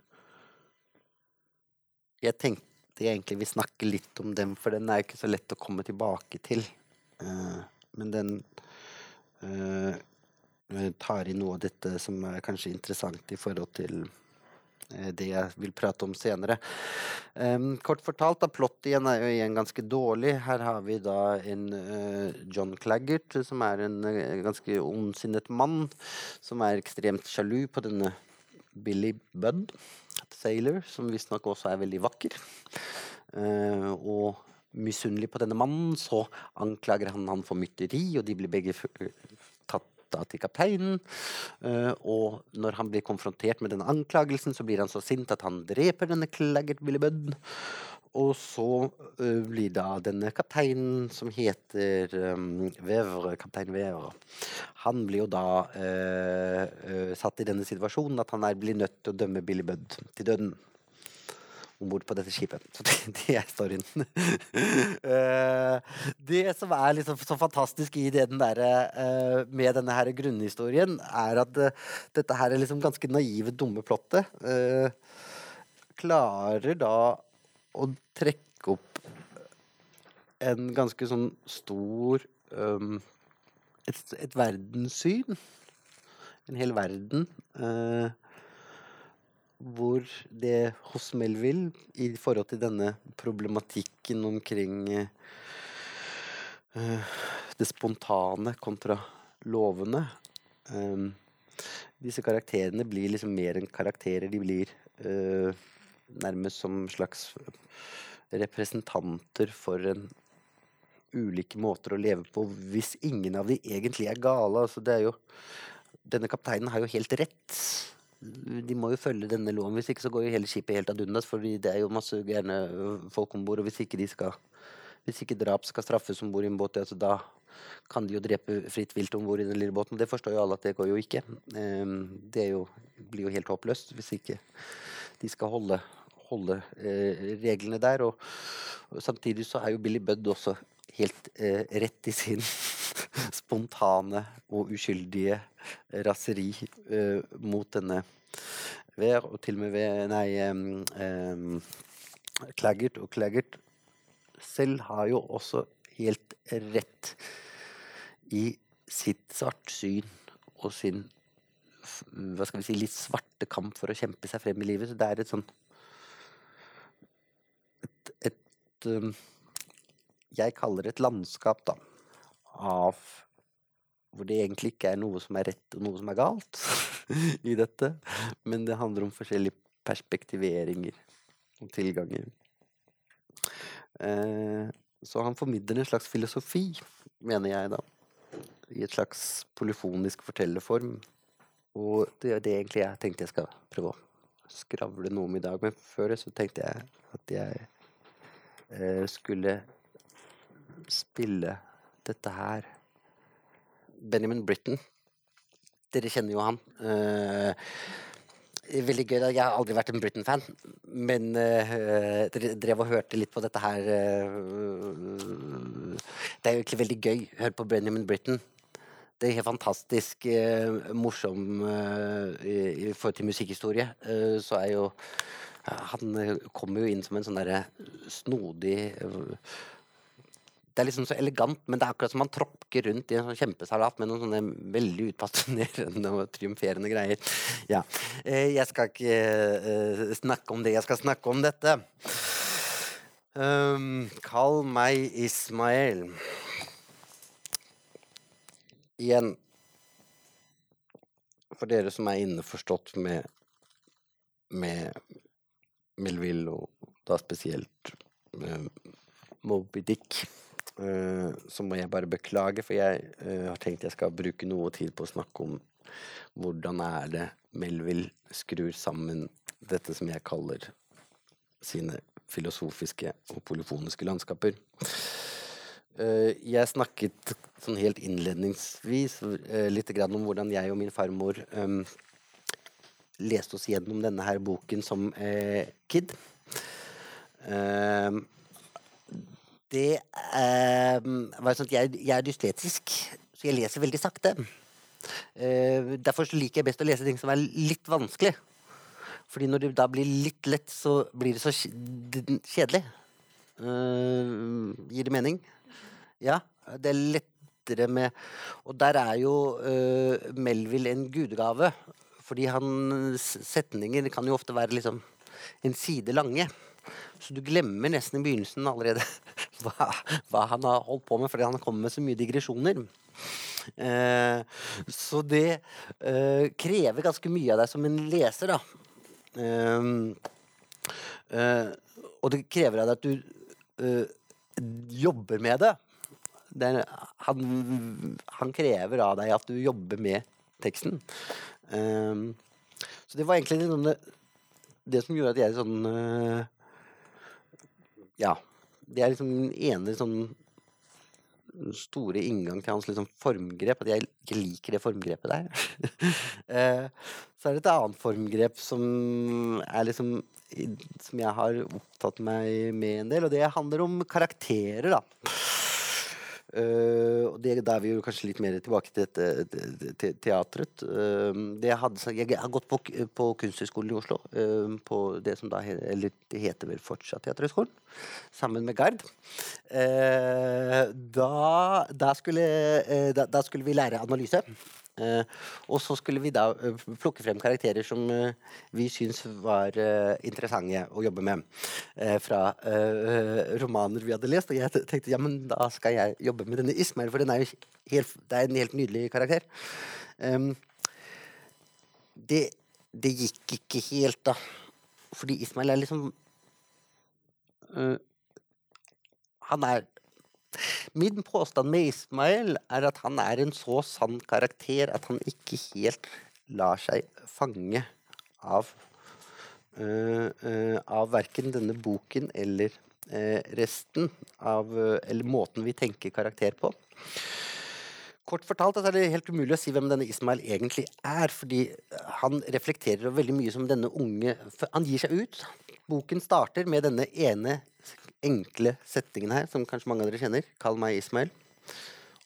jeg tenkte jeg egentlig vi snakker litt om den, for den er ikke så lett å komme tilbake til. Uh, men den eh, tar i noe av dette som er kanskje interessant i forhold til eh, det jeg vil prate om senere. Um, kort fortalt, da, plottet igjen er jo igjen ganske dårlig. Her har vi da en uh, John Claggart, som er en uh, ganske ondsinnet mann, som er ekstremt sjalu på denne Billy Budd, Sailor, som visstnok også er veldig vakker. Uh, og misunnelig på denne mannen, så anklager han han for mytteri, og de blir begge f til kapteinen. Eh, og når han blir konfrontert med denne anklagelsen, så blir han så sint at han dreper denne Claggert Billy Og så eh, blir da denne kapteinen, som heter um, Vevre, kaptein Vevre, han blir jo da eh, satt i denne situasjonen at han blir nødt til å dømme Billy til døden om bord på dette skipet. Så det, *laughs* er storyen. *laughs* Eh, det som er liksom så fantastisk i det den derre eh, med denne her grunnhistorien, er at eh, dette her er liksom ganske naive, dumme plottet klarer da å trekke opp en ganske sånn stor um, et, et verdenssyn. En hel verden. eh, hvor det hos Melville, i forhold til denne problematikken omkring uh, det spontane kontra lovene um, Disse karakterene blir liksom mer enn karakterer. De blir uh, nærmest som slags representanter for en ulike måter å leve på hvis ingen av de egentlig er gale. Altså, det er jo Denne kapteinen har jo helt rett. De må jo følge denne loven, hvis ikke så går jo hele skipet helt ad undas. for det er jo masse gærne folk om bord, og hvis ikke de skal hvis ikke drap skal straffes om bord i en båt, altså da kan de jo drepe fritt vilt om bord i den lille båten. Det forstår jo alle at det går jo ikke. Ehm, det jo, blir jo helt håpløst hvis ikke de skal holde, holde eh, reglene der. Og, og samtidig så er jo Billy Budd også helt eh, rett i sin spontane og uskyldige raseri eh, mot denne Vær, og til og med ved Nei, um, um, Claggert og Claggert selv har jo også helt rett i sitt svartsyn og sin hva skal vi si, litt svarte kamp for å kjempe seg frem i livet. Så det er et sånn et, et um, Jeg kaller det et landskap, da, av hvor det egentlig ikke er noe som er rett og noe som er galt *laughs* i dette, men det handler om forskjellige perspektiveringer og tilganger. Eh, så han formidler en slags filosofi, mener jeg, da. I et slags polyfonisk fortellerform. Og det er det egentlig jeg tenkte jeg skal prøve å skravle noe om i dag. Men før det så tenkte jeg at jeg eh, skulle spille dette her. Benjamin Britten. Dere kjenner jo han. Uh, Veldig gøy. Jeg har aldri vært en Britten-fan men uh, dere drev og hørte litt på dette her uh, Det er jo egentlig veldig gøy. Hør på Benjamin Britten. Det er helt fantastisk morsom i, i forhold til musikkhistorie. Så er jo Han kommer jo inn som en sånn derre snodig det er liksom så elegant, men det er akkurat som man tråkker rundt i en sånn kjempesalat med noen sånne veldig utpassionerende og triumferende greier. Ja. Eh, Jeg skal ikke eh, snakke om det, jeg skal snakke om dette. Um, kall meg Ismael. Igjen For dere som er innforstått med med Melville, og da spesielt med Moby Dick, eh, så må jeg bare beklage, for jeg eh, har tenkt jeg skal bruke noe tid på å snakke om hvordan er det Melville skrur sammen dette som jeg kaller sine filosofiske og polyfoniske landskaper. Eh, jeg snakket sånn helt innledningsvis eh, litt om hvordan jeg og min farmor eh, leste oss gjennom denne her boken som eh, kid. Det eh, var sånn at jeg, jeg er dystetisk, så jeg leser veldig sakte. Eh, derfor liker jeg best å lese ting som er litt vanskelig. Fordi når det da blir litt lett, så blir det så kjedelig. Eh, gir det mening? Ja, det er lettere med Og der er jo eh, Melville en gudegave. Fordi han setninger kan jo ofte være liksom en side lange. Så du glemmer nesten i begynnelsen allerede *laughs* hva, hva han har holdt på med, fordi han kommer med så mye digresjoner. Eh, så det eh, krever ganske mye av deg som en leser, da. Eh, eh, og det krever av deg at du eh, jobber med det. det er, han, han krever av deg at du jobber med teksten. Eh, så det var egentlig det, det som gjorde at jeg sånn eh, Ja. Det er liksom den ene sånn store inngang til hans liksom formgrep, at jeg ikke liker det formgrepet der. *laughs* Eh, så er det et annet formgrep som er liksom Som jeg har opptatt meg med en del, og det handler om karakterer, da. Eh, og det, da er vi jo kanskje litt mer tilbake til dette te- te- teatret. Eh, det jeg, hadde, jeg har gått på, på Kunsthøgskolen i Oslo, eh, på det som da eller det heter vel fortsatt Teaterhøgskolen, sammen med Gard. Da, da, skulle, da, da skulle vi lære analyse. Eh, og så skulle vi da eh, plukke frem karakterer som eh, vi syns var interessante å jobbe med. fra romaner vi hadde lest. Og jeg tenkte ja, men da skal jeg jobbe med denne Ismail, for den er jo helt, det er en helt nydelig karakter. Det, det gikk ikke helt, da. Fordi Ismail er liksom Han er min påstand med Ismail er at han er en så sann karakter at han ikke helt lar seg fange av uh, uh, av verken denne boken eller uh, resten av Eller måten vi tenker karakter på. Kort fortalt er det helt umulig å si hvem denne Ismail egentlig er, fordi han reflekterer veldig mye som denne unge Han gir seg ut. Boken starter med denne ene enkle settingen her, som kanskje mange av dere kjenner. 'Kall meg Ismail'.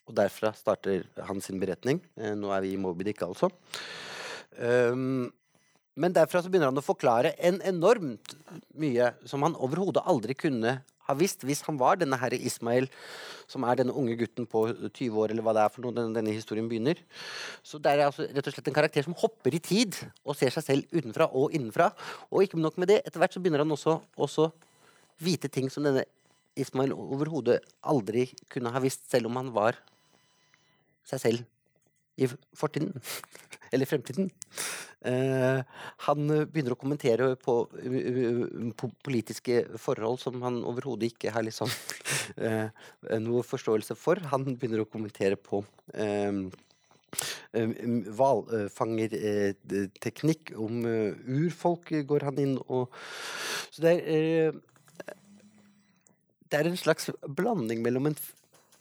Og derfra starter han sin beretning. Eh, nå er vi i Moby Dick, altså. Um, men derfra så begynner han å forklare en enormt mye som han overhodet aldri kunne ha visst hvis han var denne herre Ismail, som er denne unge gutten på 20 år, eller hva det er for noe denne, denne historien begynner. Så det er altså rett og slett en karakter som hopper i tid og ser seg selv utenfra og innenfra. Og ikke nok med det, etter hvert så begynner han også, også vite ting som denne Ismail overhodet aldri kunne ha visst, selv om han var seg selv i fortiden. *laughs* Eller fremtiden. Uh, han begynner å kommentere på, på, politiske forhold som han overhodet ikke har liksom uh, *laughs* noe forståelse for. Han begynner å kommentere på hvalfangerteknikk. om urfolk går han inn og Så det er det er en slags blanding mellom en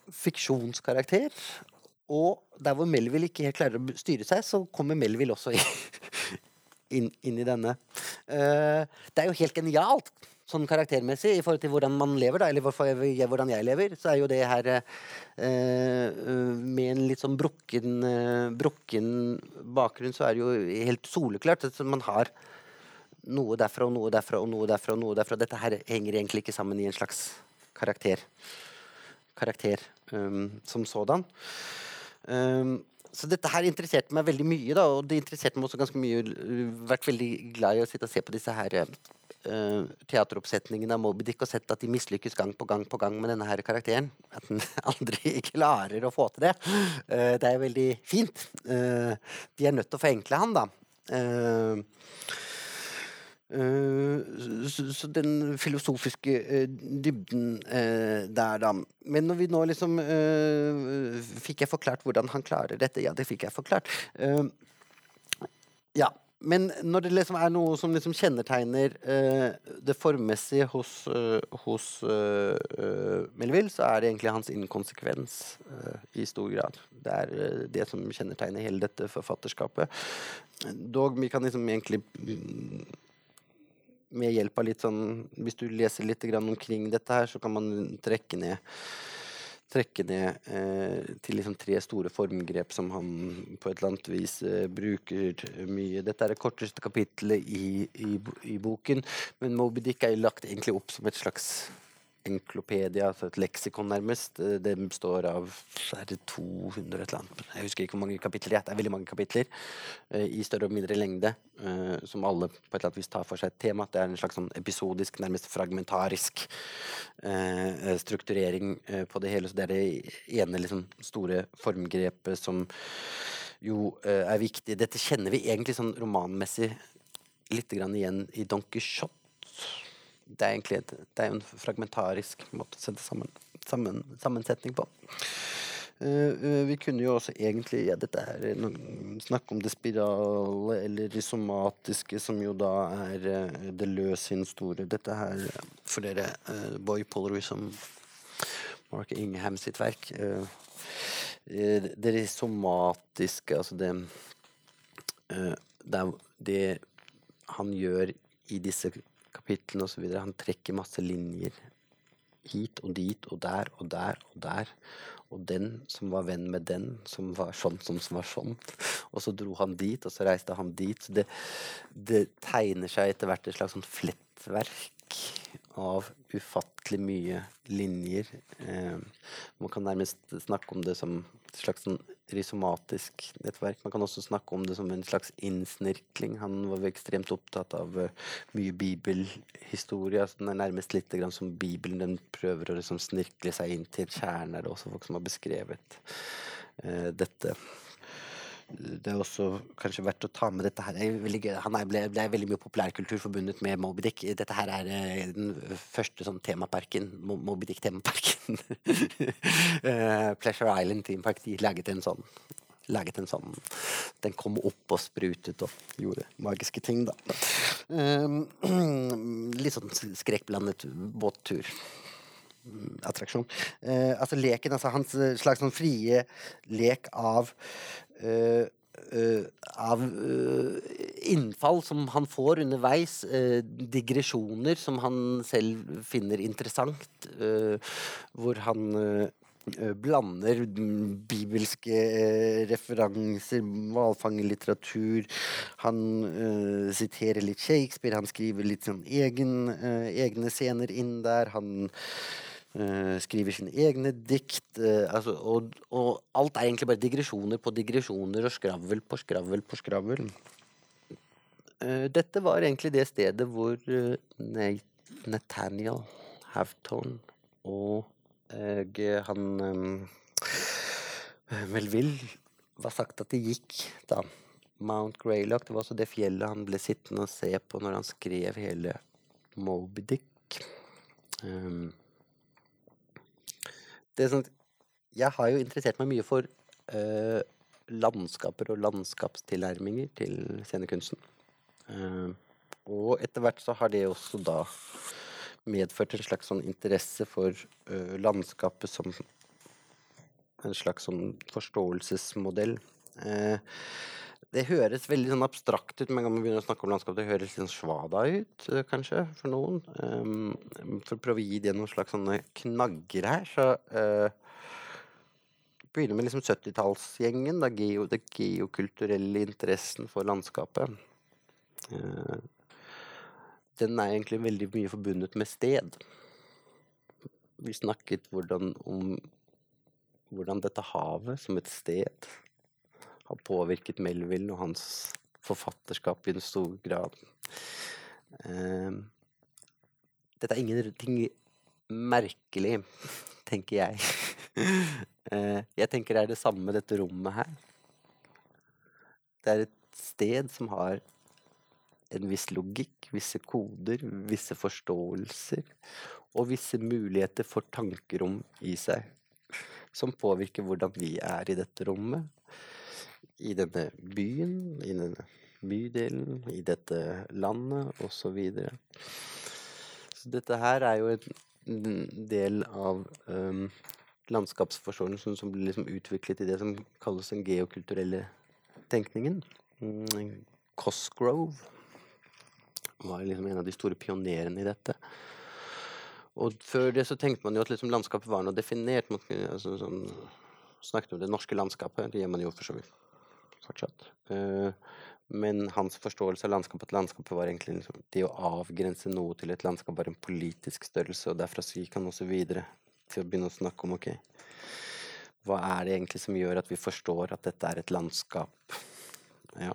fiksjonskarakter og der hvor Melville ikke helt klarer å styre seg, så kommer Melville også *laughs* inn, inn, i denne. Uh, det er jo helt genialt sånn karaktermessig i forhold til hvordan man lever, da, eller hvordan jeg lever, så er jo det her uh, Med en litt sånn brukken, uh, brukken bakgrunn, så er det jo helt soleklart at man har noe derfra og noe derfra og noe derfra og noe derfra. Dette her henger egentlig ikke sammen i en slags karakter. Karakter um, som sådan. Um, så dette her interesserte meg veldig mye, da, og det interesserte meg også ganske mye. Vært veldig glad i å sitte og se på disse her uh, teateroppsetningene av Moby Dick og sett at de mislykkes gang på gang på gang med denne her karakteren. At den *laughs* aldri klarer å få til det. Uh, det er veldig fint. Uh, de er nødt til å forenkle han, da. Uh, så, så, den filosofiske uh, dybden uh, der, da. Men når vi nå liksom Fikk jeg forklart hvordan han klarer dette? Ja, det fikk jeg forklart. ja. Men når det liksom er noe som liksom kjennetegner det formmessige hos, hos Melville, så er det egentlig hans inkonsekvens i stor grad. Det er det som kjennetegner hele dette forfatterskapet. Dog vi kan liksom egentlig med hjelp av litt sånn Hvis du leser litt omkring dette her, så kan man trekke ned trekke ned eh, til liksom tre store formgrep som han på et eller annet vis eh, bruker mye. Dette er det korteste kapittelet i, i, i, boken, men Moby Dick er lagt egentlig opp som et slags enklopedia, altså et leksikon nærmest. Eh, det består av er det 200 et eller annet. Jeg husker ikke hvor mange kapitler det er. Det er veldig mange kapitler uh, i større og mindre lengde, uh, som alle på et eller annet vis tar for seg et tema. Det er en slags sånn episodisk, nærmest fragmentarisk strukturering på det hele. Så det er det ene liksom, store formgrepet som jo er viktig. Dette kjenner vi egentlig sånn romanmessig litt igjen i Don Quijote det er egentlig et, det er en fragmentarisk måte å sette sammen, sammen sammensetning på. Uh, uh, vi kunne jo også egentlig ja, dette her, snakke om det spirale eller det somatiske, som jo da er uh, det løs sin store Dette her for dere Boy Pollery som Mark Ingham sitt verk. det somatiske, altså det det, det han gjør i disse kapitlene osv. Han trekker masse linjer hit og dit og der og der og der. Og den som var venn med den som var sånn som var sånn. Og så dro han dit, og så reiste han dit. Så det, det tegner seg etter hvert et slags sånn flettverk av ufattelig mye linjer. Eh, man kan nærmest snakke om det som et slags sånn risomatisk nettverk. Man kan også snakke om det som en slags innsnirkling. Han var ekstremt opptatt av uh, mye bibelhistorie. Altså, den er nærmest litt som Bibelen. Den prøver å liksom snirkle seg inn til kjernen. Er det også folk som har beskrevet uh, dette. Det er også kanskje verdt å ta med dette her. Er. Han er, ble, ble veldig mye populærkultur forbundet med Moby Dick. Dette her er eh, den første sånn temaparken. Moby Dick-temaparken. *laughs* Eh, Pleasure Island Team Park. De laget en sånn laget en sånn Den kom opp og sprutet og gjorde magiske ting, da. Um, *clears throat* litt sånn skrekkblandet båttur attraksjon. Eh, altså leken, altså hans eh, slags sånn frie lek av av eh, innfall som han får underveis, eh, digresjoner som han selv finner interessant, eh, hvor han eh, eh, blander bibelske eh, referanser, hvalfangerlitteratur. Han eh, siterer litt Shakespeare, han skriver litt sånn egen, eh, egne scener inn der. Han eh, skriver sine egne dikt. eh, altså, og, og alt er egentlig bare digresjoner på digresjoner og skravl på skravl på skravl. Eh, dette var egentlig det stedet hvor eh, Nathaniel Havton og eh, han eh, Melville var sagt at det gikk, da. Mount Greylock, det var også det fjellet han ble sittende og se på når han skrev hele Moby Dick. Um, det er sånn Jeg har jo interessert meg mye for eh, landskaper og landskapstilnærminger til scenekunsten. Eh, og etter hvert så har det også da medført en slags sånn interesse for eh, landskapet som en slags sånn forståelsesmodell. Eh, det høres veldig sånn abstrakt ut med en gang man begynner å snakke om landskap. Det høres litt sånn svada ut, eh, kanskje, for noen. Um, for å prøve å gi det noen slags sånne knagger her, så uh, begynner med liksom 70-tallsgjengen. Da geo, det geokulturelle interessen for landskapet. Uh, den er egentlig veldig mye forbundet med sted. Vi snakket hvordan, om hvordan dette havet som et sted har påvirket Melville og hans forfatterskap i en stor grad. Eh, dette er ingenting merkelig, tenker jeg. Eh, jeg tenker det er det samme med dette rommet her. Det er et sted som har en viss logikk, visse koder, visse forståelser og visse muligheter for tankerom i seg, som påvirker hvordan vi er i dette rommet, i denne byen, i denne bydelen, i dette landet, osv. Så, så dette her er jo en del av um, landskapsforståelsen som blir liksom utviklet i det som kalles den geokulturelle tenkningen. Mm, Cosgrove var liksom en av de store pionerene i dette. Og før det så tenkte man jo at liksom landskapet var noe definert. Man, altså, sånn, snakket om det norske landskapet, det gjør man jo for så vidt fortsatt. Eh, men hans forståelse av landskapet landskapet var egentlig liksom, det å avgrense noe til et landskap var en politisk størrelse, og derfra så gikk han også videre til å begynne å snakke om ok, hva er det egentlig som gjør at vi forstår at dette er et landskap? Ja,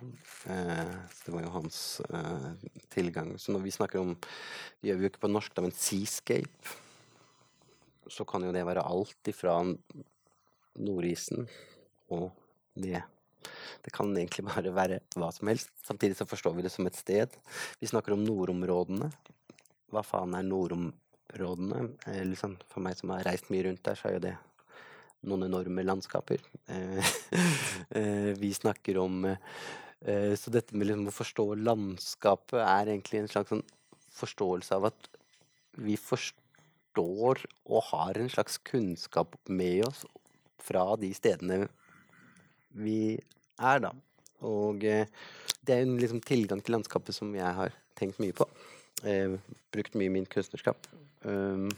eh, det var jo hans eh, tilgang. Så når vi snakker om Det gjør vi jo ikke på norsk, da, men seascape, så kan jo det være alt ifra nordisen og det. Det kan egentlig *laughs* bare være hva som helst. Samtidig så forstår vi det som et sted. Vi snakker om nordområdene. Hva faen er nordområdene? Eh, liksom, for meg som har reist mye rundt der, så er jo det noen enorme landskaper. Eh, *laughs* eh, vi snakker om eh, Så dette med liksom å forstå landskapet er egentlig en slags sånn forståelse av at vi forstår og har en slags kunnskap med oss fra de stedene vi er, da. Og eh, det er en liksom, tilgang til landskapet som jeg har tenkt mye på. Eh, brukt mye i min kunstnerskap. Um,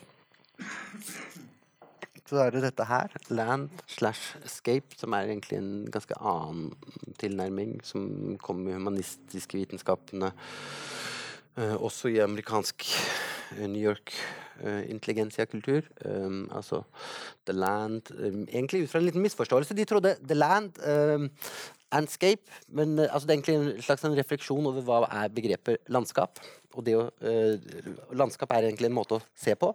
så er det dette her, land slash escape, som er egentlig en ganske annen tilnærming, som kommer i humanistiske vitenskapene. Eh, også i amerikansk eh, New York uh, intelligensiakultur. Um, altså The Land um, Egentlig ut fra en liten misforståelse. De trodde The Land um, Landscape, men altså, det er egentlig en slags en refleksjon over hva er begrepet landskap. Og det å, uh, landskap er egentlig en måte å se på.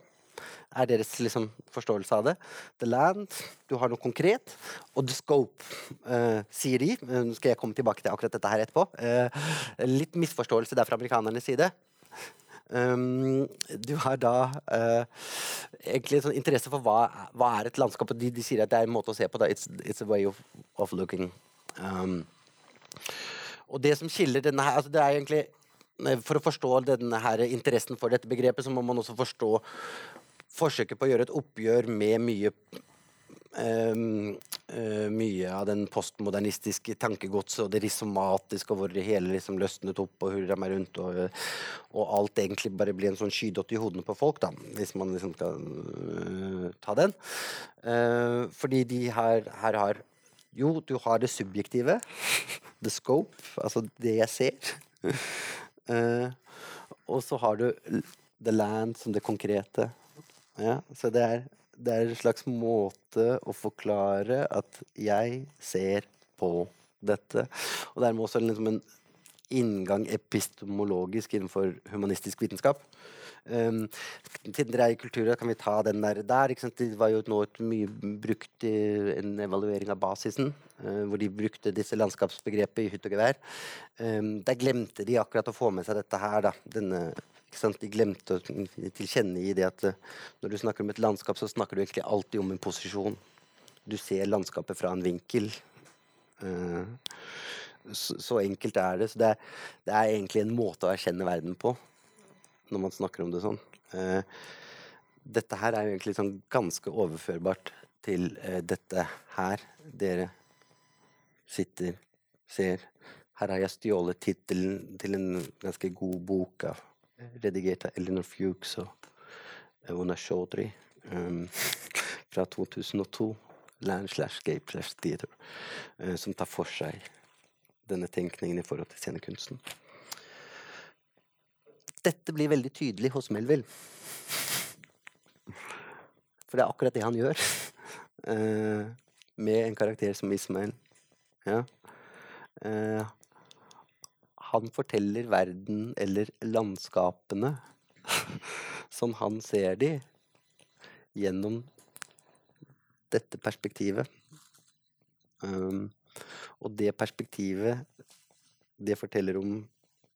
Er deres liksom, forståelse av det. The land, du har noe konkret. Og the scope, uh, sier de. Eh, Nå skal jeg komme tilbake til akkurat dette her etterpå. Uh, litt misforståelse der fra amerikanernes side. Um, du har da uh, egentlig sånn interesse for hva, hva er et landskap. og De, de sier at det er en måte å se på. Da. It's, it's a way of, of looking. Um, og det som skiller denne her altså det er egentlig For å forstå denne her interessen for dette begrepet, så må man også forstå forsøket på å gjøre et oppgjør med mye Um, uh, mye av den postmodernistiske tankegodset og det risomatiske, og hvor det hele liksom løsnet opp og hurra meg rundt, og, og alt egentlig bare blir en sånn skydott i hodene på folk, da, hvis man liksom skal uh, ta den. Uh, fordi de her, her har Jo, du har det subjektive, the scope, altså det jeg ser. Eh, og så har du the land som det konkrete. Ja, så det er, det er en slags måte å forklare at jeg ser på dette. Og dermed også liksom en inngang epistemologisk innenfor humanistisk vitenskap. Um, til dreie kulturen, kan vi ta den der der. Det var jo nå et mye brukt i en evaluering av basisen, uh, hvor de brukte disse landskapsbegrepet i hytt og gevær. Um, der glemte de akkurat å få med seg dette her, da. Denne? De glemte å tilkjennegi det at eh, når du snakker om et landskap, så snakker du egentlig alltid om en posisjon. Du ser landskapet fra en vinkel. Eh, så, så enkelt er det. Så det er, det er egentlig en måte å erkjenne verden på, når man snakker om det sånn. Eh, dette her er jo egentlig sånn ganske overførbart til dette her dere sitter, ser. Her har jeg stjålet tittelen til en ganske god bok av, redigert av Eleanor Fuchs og Ona Chaudhry um, *laughs* fra 2002. Land slash Gape slash Theater. Uh, som tar for seg denne tenkningen i forhold til scenekunsten. Dette blir veldig tydelig hos Melville. For det er akkurat det han gjør. Uh, med en karakter som Ismail. Ja. Eh, han forteller verden, eller landskapene, *laughs* som han ser de, gjennom dette perspektivet. Um, og det perspektivet, det forteller om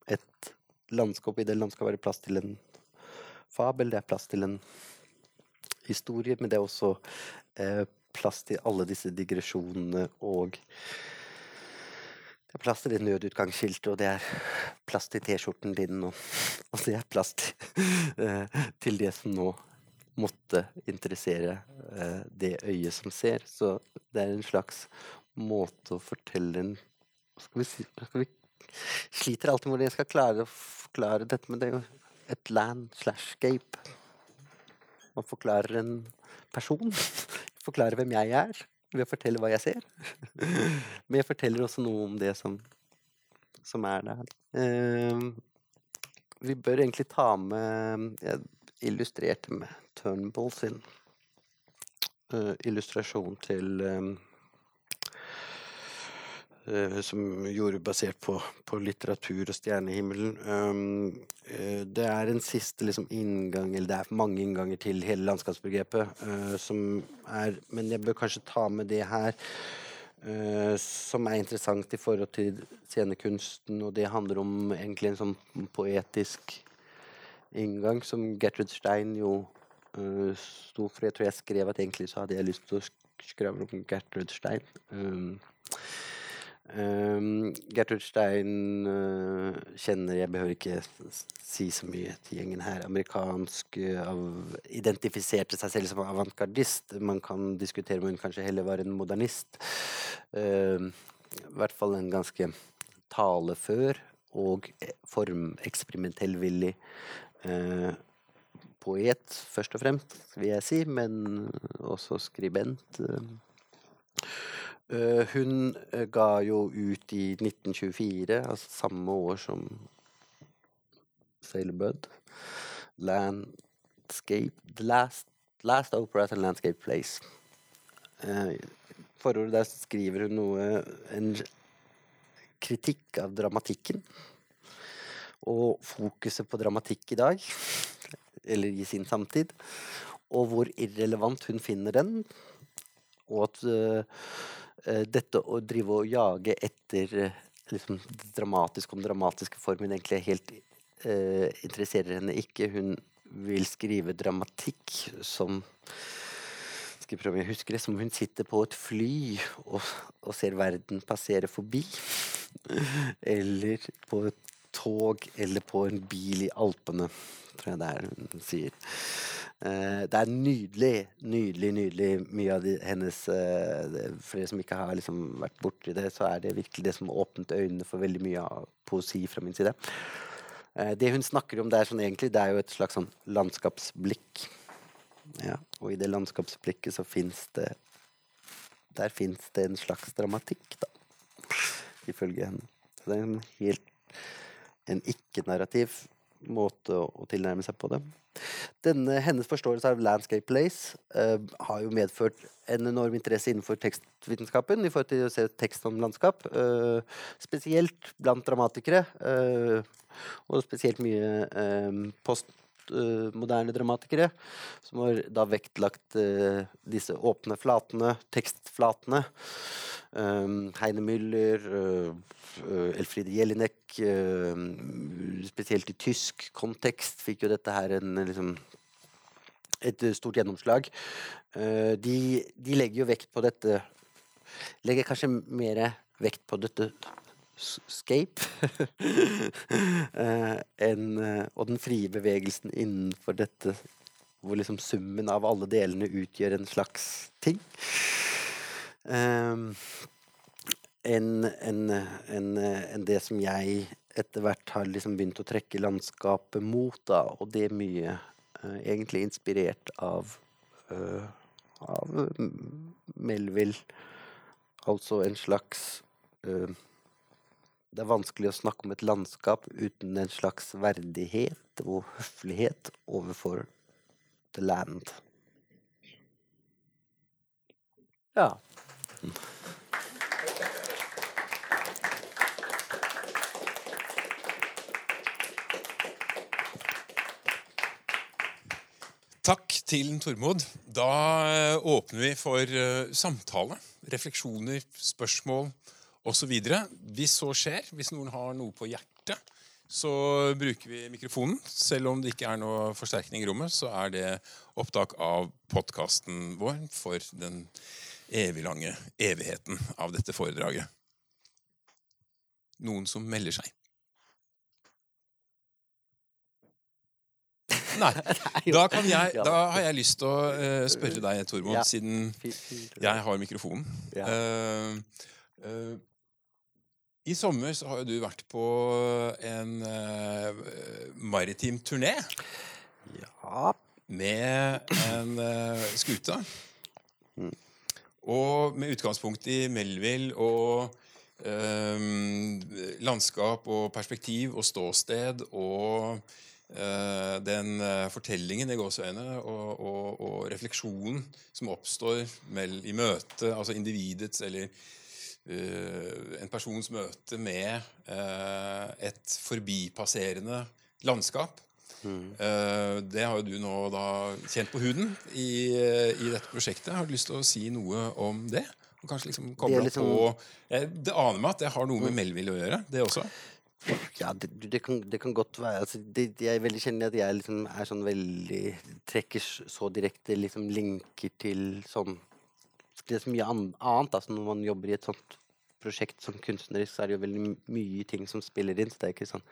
et landskap. I det landskapet er det plass til en fabel, det er plass til en historie, men det er også eh, plass til alle disse digresjonene og det er plass til det nødutgangsskiltet, og det er plass til T-skjorten din, og, og det er plass til, eh, til det som nå måtte interessere eh, det øyet som ser. Så det er en slags måte å fortelle en skal vi, si, skal vi sliter alltid med hvordan jeg skal klare å forklare dette, men det er jo et land slash scape. Man forklarer en person. Forklarer hvem jeg er, ved å fortelle hva jeg ser. *laughs* Men jeg forteller også noe om det som, som er der. Uh, vi bør egentlig ta med Jeg illustrerte med Turnbull sin uh, illustrasjon til eh, som gjorde basert på, på litteratur og stjernehimmelen. Um, eh, det er en siste liksom, inngang, eller det er mange innganger til hele landskapsbegrepet, uh, som er Men jeg bør kanskje ta med det her. Uh, som er interessant i forhold til scenekunsten, og det handler om egentlig en sånn poetisk inngang som Gertrud Stein jo uh, sto for. Jeg tror jeg skrev at egentlig så hadde jeg lyst til å skrive om Gertrud Stein. Um, um, Gertrud Stein uh, kjenner Jeg behøver ikke si så mye til gjengen her. Amerikansk uh, av, identifiserte seg selv som avantgardist. Man kan diskutere om hun kanskje heller var en modernist. Uh, I hvert fall en ganske talefør og eh, formeksperimentellvillig uh, poet, først og fremst, vil jeg si, men også skribent. eh. Eh, hun eh, ga jo ut i 1924, altså samme år som Sailor Bud, Landscape Last, last Opera at a Landscape Place. Eh, forordet der skriver hun noe En kritikk av dramatikken. Og fokuset på dramatikk i dag eller i sin samtid, og hvor irrelevant hun finner den. Og at dette å drive og jage etter øh, liksom, det dramatiske om dramatiske formen egentlig helt uh, interesserer henne ikke. Hun vil skrive dramatikk som skal prøve om jeg husker det, som hun sitter på et fly og, og ser verden passere forbi. *laughs* eller på et tog eller på en bil i Alpene, tror jeg det er hun sier. Eh, det er nydelig, nydelig, nydelig mye av de, hennes eh, For dere som ikke har liksom vært borti det, så er det virkelig det som åpnet øynene for veldig mye av poesi fra min side. Eh, det hun snakker om der sånn egentlig, det er jo et slags sånn landskapsblikk. Ja, og i det landskapsblikket så fins det Der fins det en slags dramatikk, da. Ifølge henne. Så det er en helt en ikke-narrativ måte å, tilnærme seg på det. Denne, hennes forståelse av landscape place uh, har jo medført en enorm interesse innenfor tekstvitenskapen i forhold til å se tekst om landskap. Uh, spesielt blant dramatikere. Uh, og spesielt mye post moderne dramatikere, som har da vektlagt uh, disse åpne flatene, tekstflatene. Um, Heine Müller, Elfriede Jelinek, spesielt i tysk kontekst fikk jo dette her en liksom et stort gjennomslag. De, de, legger jo vekt på dette Legger kanskje mer vekt på dette scape. uh, *laughs* en, uh, og den frie bevegelsen innenfor dette, hvor liksom summen av alle delene utgjør en slags ting. Um, enn en, en, en det som jeg etter hvert har liksom begynt å trekke landskapet mot, da, og det er mye uh, egentlig inspirert av av Melville. Altså en slags uh, det er vanskelig å snakke om et landskap uten en slags verdighet og høflighet overfor the land. Ja. Takk til Tormod. Da eh, åpner vi for uh, samtale, refleksjoner, spørsmål osv. Hvis så skjer, hvis noen har noe på hjertet, så bruker vi mikrofonen. Selv om det ikke er noe forsterkning i rommet, så er det opptak av podkasten vår for den eviglange evigheten av dette foredraget. Noen som melder seg? Nei. *laughs* Da, jeg, da, har jeg lyst til å uh, spørre deg, Tormod, siden jeg har mikrofonen. Uh, uh, i sommer så har jo du vært på en uh, maritim turné. Ja. Med en uh, skute. Mm. Og med utgangspunkt i Melville og um, landskap og perspektiv og ståsted og uh, den fortellingen i gåseøynene og, og, og, refleksjonen som oppstår i møte, altså individets eller Eh, en persons møte med eh, et forbipasserende landskap. Mm. Eh, det har jo du nå da kjent på huden i, i, dette prosjektet. Har du lyst til å si noe om det? Og kanskje liksom koble liksom... på Det aner meg at det har noe med mm. Melville å gjøre, det også? Ja, det, det, kan, det kan, godt være. Altså, det, jeg er veldig kjennelig at jeg liksom er sånn veldig Trekker så direkte liksom linker til sånn det er så mye annet. Altså når man jobber i et sånt prosjekt som kunstnerisk, så er det jo veldig mye ting som spiller inn. så det er ikke sånn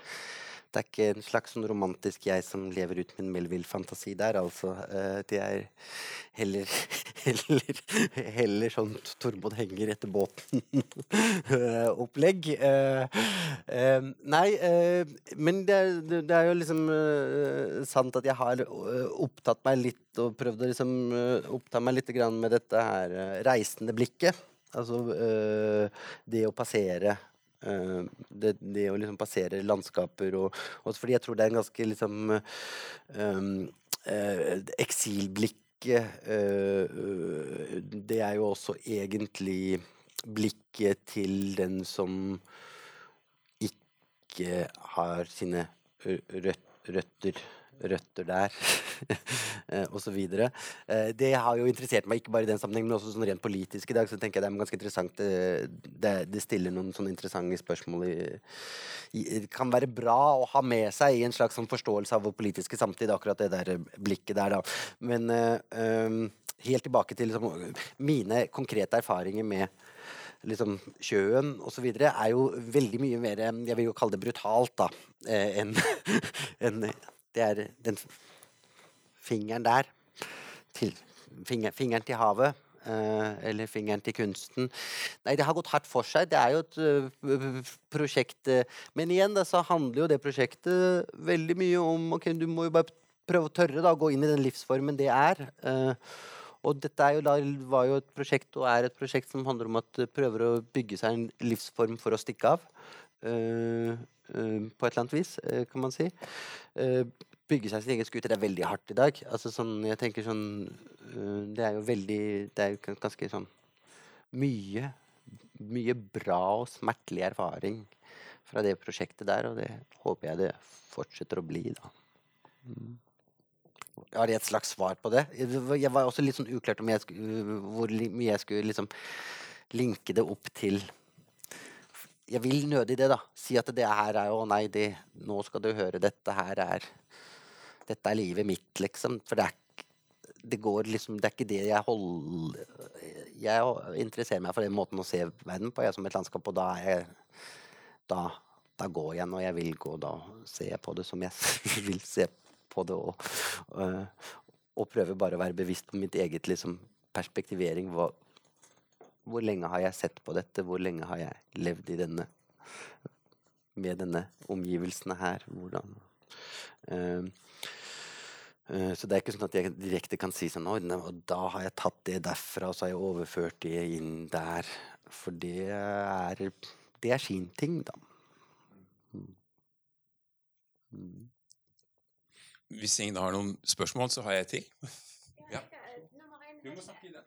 det er ikke en slags sånn romantisk jeg som lever ut min Melville-fantasi der, altså. Eh, det er heller *laughs* heller, heller sånn Tormod henger etter båten-opplegg. *laughs* Eh, eh, nei, men det er, det er jo liksom sant at jeg har opptatt meg litt og prøvd å liksom oppta meg litt med dette her reisende blikket. Altså det å passere det, det, å liksom passere landskaper og Også fordi jeg tror det er en ganske liksom um, uh, Eksilblikket uh, Det er jo også egentlig blikket til den som ikke har sine røtter røtter, der, *laughs* osv. så videre. Eh, det har jo interessert meg, ikke bare i den sammenheng, men også sånn rent politisk i dag. Så tenker jeg det er ganske interessant. eh, Det, det stiller noen sånne interessante spørsmål i, i Det kan være bra å ha med seg i en slags sånn forståelse av vår politiske samtid, akkurat det der blikket der, da. Men eh, eh, helt tilbake til liksom, mine konkrete erfaringer med liksom sjøen osv. er jo veldig mye mer eh, Jeg vil jo kalle det brutalt, da, eh, enn *laughs* enn Det er den fingeren der. Til, finger, fingeren til havet. eh, eller fingeren til kunsten. Nei, det har gått hardt for seg. Det er jo et øh, prosjekt øh, Men igjen da, så handler jo det prosjektet veldig mye om Ok, du må jo bare prøve å tørre da, å gå inn i den livsformen det er. eh, og dette jo da, var jo et prosjekt og er et prosjekt som handler om at prøver å bygge seg en livsform for å stikke av. eh, på et eller annet vis, eh, kan man si. Eh, bygge seg sin egen scooter er veldig hardt i dag. Altså sånn, jeg tenker sånn Det er jo veldig Det er jo ganske sånn mye Mye bra og smertelig erfaring fra det prosjektet der, og det håper jeg det fortsetter å bli, da. Mm. Har jeg et slags svar på det? Jeg var- også litt sånn uklart om jeg hvor mye jeg skulle liksom linke det opp til Jeg vil nødig det, da. Si at det her er jo Å nei, det, nå skal du høre, dette her er dette er livet mitt, liksom. For det er det går liksom Det er ikke det jeg holder Jeg interesserer meg for den måten å se verden på, jeg som et landskap, og da er jeg Da, da går jeg når jeg vil gå, da ser jeg på det som jeg *laughs* vil se på det, og, og, og prøver bare å være bevisst på mitt eget liksom, perspektivering. Hva, hvor lenge har jeg sett på dette? Hvor lenge har jeg levd i denne med denne omgivelsene her? Hvordan uh, Eh, Så det er ikke sånn at jeg direkte kan si sånn «Oi, og da har jeg tatt det derfra, og så har jeg overført det inn der. For det er Det er sin ting, da. Mm. Mm. Hvis ingen har noen spørsmål, så har jeg ting. Ja. Du må snakke i den.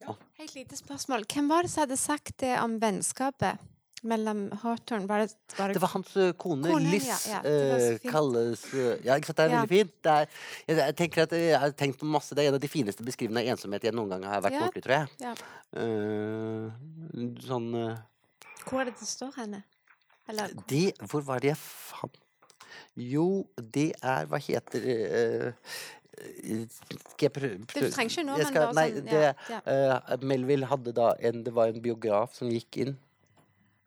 Ja. Helt lite spørsmål. Hvem var det som hadde sagt det om vennskapet mellom Hawthorne? Var det, var det, Det var hans kone, Kone, Liss, ja, ja, fint. kalles Ja, ikke sant, det er Ja. veldig fint. Det er, jeg, jeg tenker at jeg har tenkt på masse Det er en av de fineste beskrivende av ensomhet jeg noen gang har vært Ja. borti, tror jeg. Ja. Eh, sånn uh, Hvor er det det står henne? Eller Det Hvor var det jeg fant Jo, det er Hva heter det Skal jeg prøve Du trenger ikke nå, men skal- nei, sånn det, ja, ja. Uh, Melville hadde da en Det var en biograf som gikk inn.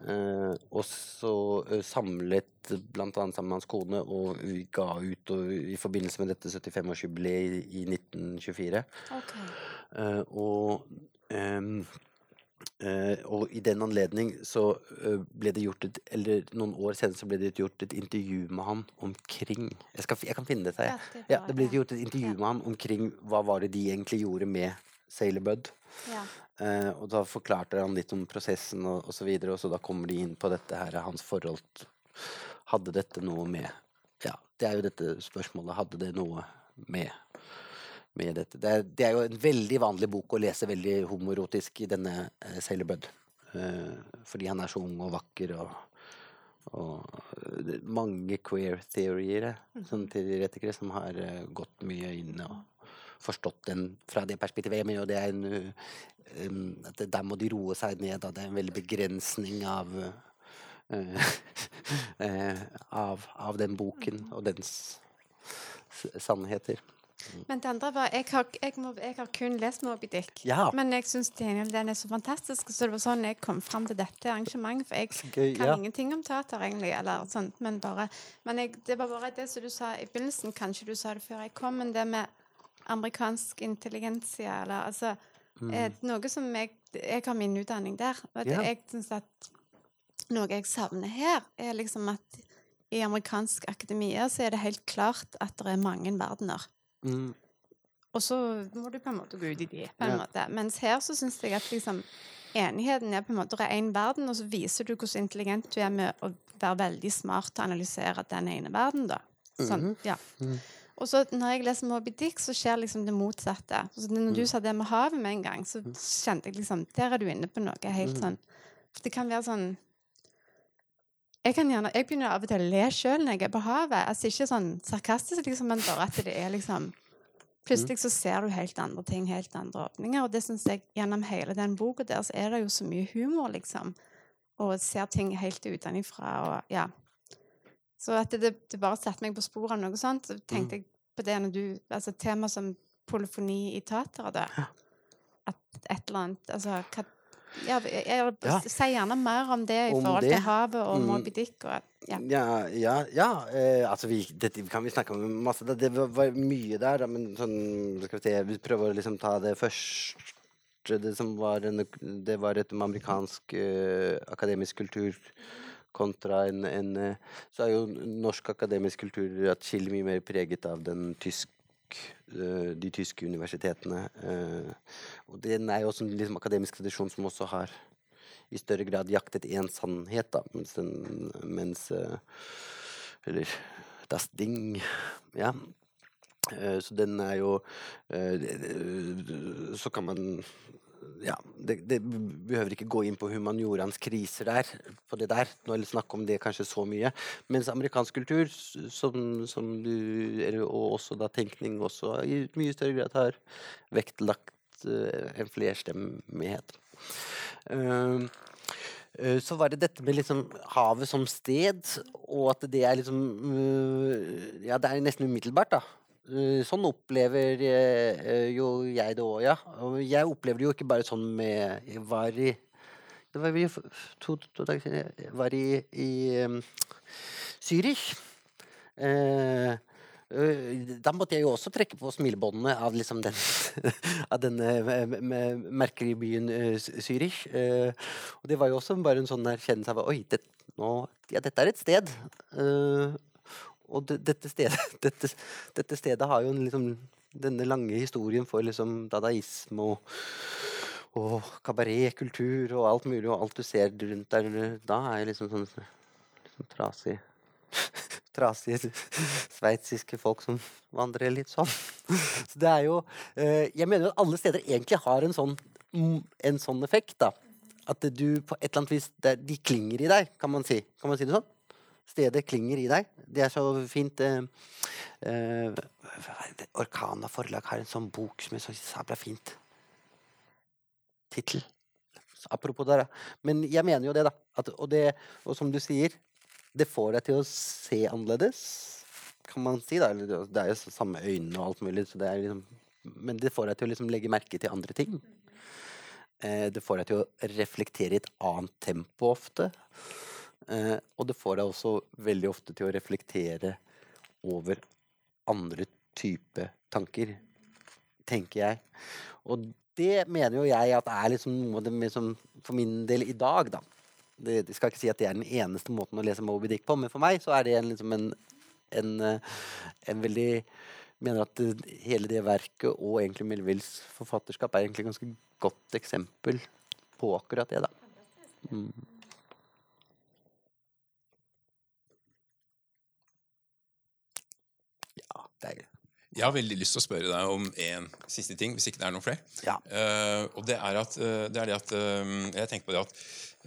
Uh, og så uh, samlet blant annet sammen med hans kone og ga ut og, i forbindelse med dette 75-årsjubileet i, i 1924. Okay. Og eh, og i den anledning så eh, ble det gjort et Eller noen år senere så ble det gjort et intervju med han omkring Jeg, skal, jeg kan finne dette, jeg. Ja, det Ja, det ble gjort et intervju med han omkring hva var det de egentlig gjorde med Sailor Bud. Ja. Uh, og da forklarte han litt om prosessen og, og så videre, og så da kommer de inn på dette her, hans forhold Hadde dette noe med Ja, det er jo dette spørsmålet. Hadde det noe med med dette. Det er, det er jo en veldig vanlig bok å lese veldig homoerotisk i denne uh, Sailor Bud. Eh, fordi han er så ung og vakker og, og eh, mange queer theorier eh, sånn teoretikere som har eh, gått mye inn og forstått den fra det perspektivet. Men jo det er en um, at Der må de roe seg ned. Da. Det er en veldig begrensning av uh, *laughs* eh, av, av den boken og dens sannheter. Men det andre var Jeg har, jeg må, jeg har kun lest Moby Dick. Ja. Men jeg syns den er så fantastisk, så det var sånn jeg kom fram til dette arrangementet. For jeg Gøy, kan ja. ingenting om teater, egentlig, eller sånt, men bare Men jeg, det var bare det som du sa i begynnelsen, kanskje du sa det før jeg kom, men det med amerikansk intelligensia, eller altså eh, Noe som jeg Jeg har min utdanning der, og Ja. jeg syns at noe jeg savner her, er liksom at i amerikansk akademia så er det helt klart at det er mange verdener. Mm. Og så må du på en måte gå ut i de, på en Ja. måte. Mens her så syns jeg at liksom enigheten er på en måte det er én verden, og så viser du hvordan intelligent du er med å være veldig smart til å analysere den ene verden, da. Sånn, ja. Mhm. Og så når jeg leser Moby Dick, så skjer liksom det motsatte. Så når Mm. du sa det med havet med en gang, så kjente jeg liksom Der er du inne på noe helt Mm. sånn For det kan være sånn jeg, kan gjerne, jeg begynner av og til å le sjøl når jeg er på havet. Altså Ikke sånn sarkastisk, liksom, men bare at det er liksom Plutselig så ser du helt andre ting, helt andre åpninger. Og det syns jeg gjennom hele den boka der, så er det jo så mye humor, liksom. Og ser ting helt utenifra og ja. Så at det, det bare satte meg på sporet av noe sånt. Så tenkte jeg på det når du Altså tema som polyfoni i teateret, da. At et eller annet Altså hva ja, jeg, jeg, Ja. Si gjerne mer om det i Om forhold det? til havet og Mm. Moby Dick og ja. Ja, ja, ja eh, altså vi, dette kan vi snakke om masse. Det, det var, var mye der, da, men sånn Skal vi se Vi prøver å liksom ta det første Det som var en Det var et amerikansk eh, akademisk kultur kontra en, en eh, Så er jo norsk akademisk kultur atskillig mye mer preget av den tysk de tyske universitetene. eh, og den er jo også en liksom, akademisk tradisjon som også har i større grad jaktet én sannhet, da, mens den mens eh, Eller Das Ding. Ja. Eh, så den er jo eh, Så kan man ja, det, det behøver ikke gå inn på humaniorans kriser der, på det der, nå, eller snakke om det kanskje så mye. Mens amerikansk kultur, som, som du, og også da tenkning, også i mye større grad har vektlagt uh, en flerstemmighet. Uh, så var det dette med liksom havet som sted, og at det er liksom eh, Ja, det er nesten umiddelbart, da. Eh, Sånn opplever eh, jo jeg det òg, ja. Jeg opplever det jo ikke bare sånn med Jeg var i Det var vi to, to dager siden. Jeg var i, i Zürich. Eh, da måtte jeg jo også trekke på smilebåndene av liksom den *laughs* Av denne me- me- merkelige byen Zürich. Eh, og det var jo også bare en sånn erkjennelse av Oi, det, nå, ja, dette er et sted. Og det, dette, stedet, *laughs* dette, dette stedet har jo en liksom denne lange historien for liksom dadaisme og, og kabaretkultur og alt mulig, og alt du ser rundt der da, er liksom sånn, sånn trasig *laughs* Trasige sveitsiske folk som vandrer litt sånn. Så det er jo eh, Jeg mener at alle steder egentlig har en sånn, mm, en sånn effekt, da. At du på et eller annet vis De klinger i deg, kan man si. Kan man si det sånn? Stedet klinger i deg. Det er så fint eh, eh, det? Orkana forlag har en sånn bok som er så sabla fint. Tittel. Apropos der, da. Men jeg mener jo det, da. At, og, det, og som du sier, det får deg til å se annerledes, kan man si. da. Det- Det er jo samme øynene og alt mulig, det liksom men det får deg til å liksom legge merke til andre ting. Eh, det får deg til å reflektere i et annet tempo ofte. Eh, og det får deg også veldig ofte til å reflektere over andre type tanker, tenker jeg. Og det mener jo jeg at er liksom noe av det som for min del i dag, da. Det, jeg skal ikke si at det er den eneste måten å lese Moby Dick på, men for meg så er det en, liksom en, en, eh, en veldig mener at hele det verket og egentlig Melvilles forfatterskap er egentlig et ganske godt eksempel på akkurat det, da. Mm. Ja, er Jeg har veldig lyst til å spørre deg om en siste ting, hvis ikke det er noen flere. Ja. Uh, og det er, at, eh, det er det at uh, Jeg tenker på det at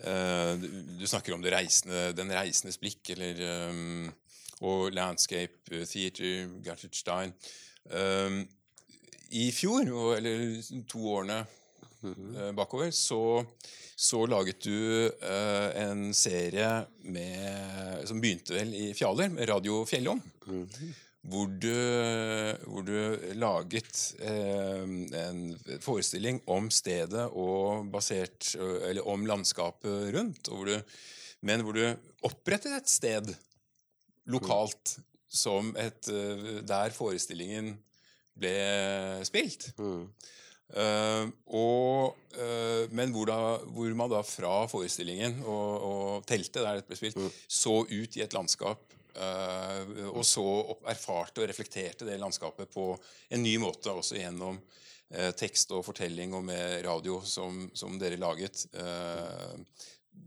uh, du, du snakker om det reisende, den reisendes blikk, eller um, Og landscape theater, Gertrude Stein. Eh, I fjor, eller to årene eh, bakover, så, så laget du uh, en serie med, som begynte vel i Fjaler, med Radio Fjellom. Hvor du, hvor du laget eh, en forestilling om stedet og basert Eller om landskapet rundt. Og hvor du, men hvor du opprettet et sted lokalt som et eh, Der forestillingen ble spilt. Mm. Eh, og, eh, men hvor, da, hvor man da fra forestillingen og, og teltet der det ble spilt, så ut i et landskap. Eh, og så erfarte og reflekterte det landskapet på en ny måte, også gjennom eh, tekst og fortelling og med radio som, som dere laget. Uh,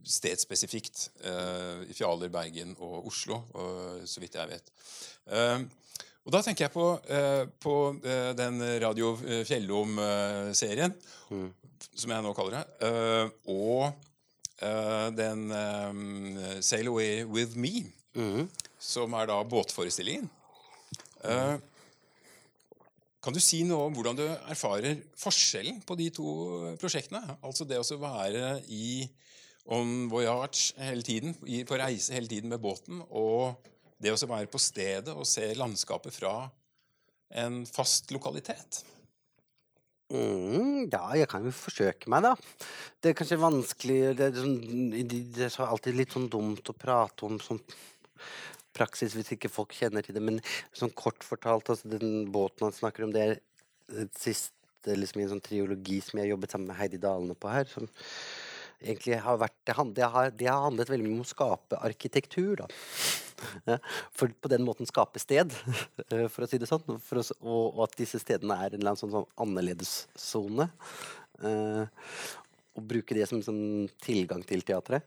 stedspesifikt eh, i Fjaler, Bergen og Oslo, så vidt jeg vet. Eh, og da tenker jeg på, eh, på eh, den Radio Fjellom-serien, som jeg nå kaller det, eh, og eh, den eh, 'Sail Away With Me', Mhm. Som er da båtforestillingen. Eh, kan du si noe om hvordan du erfarer forskjellen på de to prosjektene? Altså det å være i on voyage hele tiden, på reise hele tiden med båten, og det å være på stedet og se landskapet fra en fast lokalitet. Mm, ja, jeg kan jo forsøke meg, da. Det er kanskje vanskelig Det er, sånn, det er alltid litt sånn dumt å prate om sånn praksis hvis ikke folk kjenner til det, men sånn kort fortalt, altså den båten han snakker om, det er det siste liksom i en sånn triologi som jeg har jobbet sammen med Heidi Dalene på her, som egentlig har vært Det, har, det har handlet veldig mye om å skape arkitektur, da. For på den måten skape sted, *laughs* for å si det sånn. Å, og, at disse stedene er en eller annen sånn, sånn annerledessone. Eh, og bruke det som som tilgang til teatret.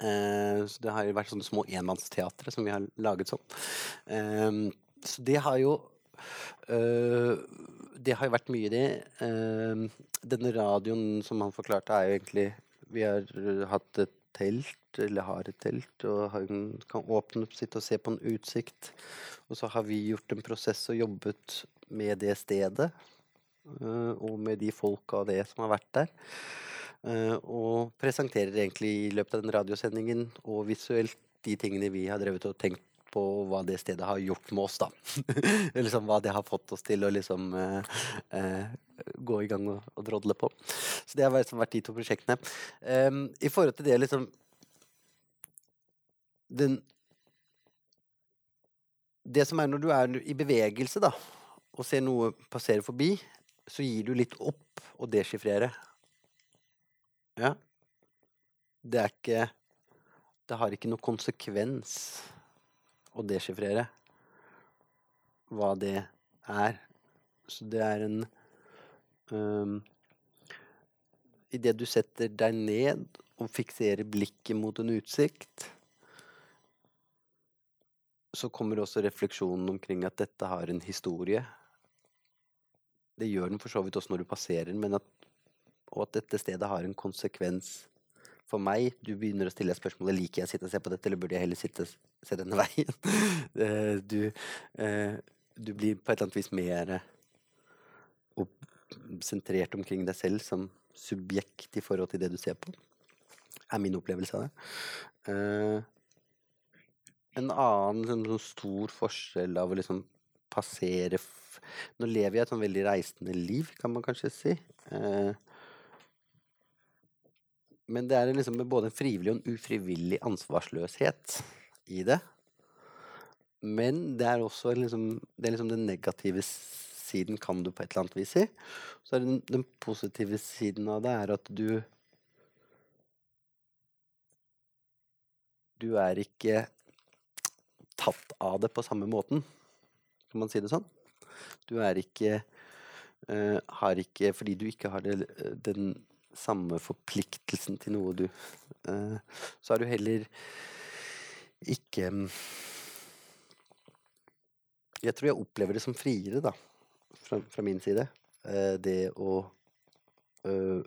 Eh, så det har jo vært sånne små enmannsteatre som vi har laget sånn. Så det har jo eh, Det har jo vært mye, det. Eh, denne radioen som han forklarte, er jo egentlig Vi har eh, hatt et telt, eller har et telt, og han kan åpne opp, sitte og se på en utsikt. Og så har vi gjort en prosess og jobbet med det stedet. og med de folka og det som har vært der. Eh, og presenterer egentlig i løpet av den radiosendingen og visuelt de tingene vi har drevet og tenkt på hva det stedet har gjort med oss, da. *laughs* liksom hva det har fått oss til å liksom eh, eh, gå i gang og, og drodle på. Så det har vært, vært de to prosjektene. Um, I forhold til det liksom Den Det som er når du er i bevegelse, da, og ser noe passere forbi, så gir du litt opp å deschiffrere. Ja. Det er ikke Det har ikke noe konsekvens å deschiffrere hva det er. Så det er en um, Idet du setter deg ned og fikserer blikket mot en utsikt, så kommer også refleksjonen omkring at dette har en historie. Det gjør den for så vidt også når du passerer den, men at, og at dette stedet har en konsekvens for meg. Du begynner å stille spørsmålet liker jeg å sitte og se på dette, eller burde jeg heller sitte og se denne *laughs* veien. Eh, du, eh, du blir på et eller annet vis mer sentrert omkring deg selv som subjekt i forhold til det du ser på. Er min opplevelse av det. Eh, en annen sånn, sånn stor forskjell av å liksom passere Nå lever jeg et sånn veldig reisende liv, kan man kanskje si. Eh, men det er liksom både en frivillig og en ufrivillig ansvarsløshet i det. Men det er også liksom, det er liksom den negative siden kan du på et eller annet vis si. Så er den, den positive siden av det er at du Du er ikke tatt av det på samme måten. Kan man si det sånn? Du er ikke Uh, Har ikke Fordi du ikke har det, den samme forpliktelsen til noe du eh, Så har du heller ikke mm, Jeg tror jeg opplever det som friere, da. Fra, fra min side. Eh, det å øh,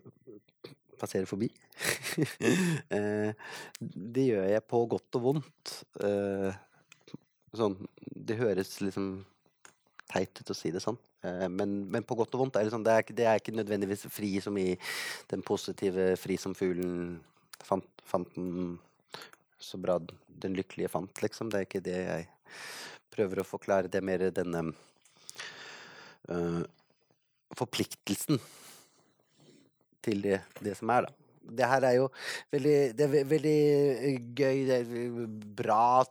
passere forbi. *laughs* eh, det gjør jeg på godt og vondt. Eh, sånn Det høres liksom teit å si det sånn, eh, men, men på godt og vondt er det sånn det er, ikke- det er ikke nødvendigvis fri som i den positive fri som fuglen fant, fant den så bra den lykkelige fant, liksom. Det er ikke det jeg prøver å forklare. Det er mer denne øh, forpliktelsen til det, det som er, da. Det her er jo veldig, det er veldig gøy, det er bra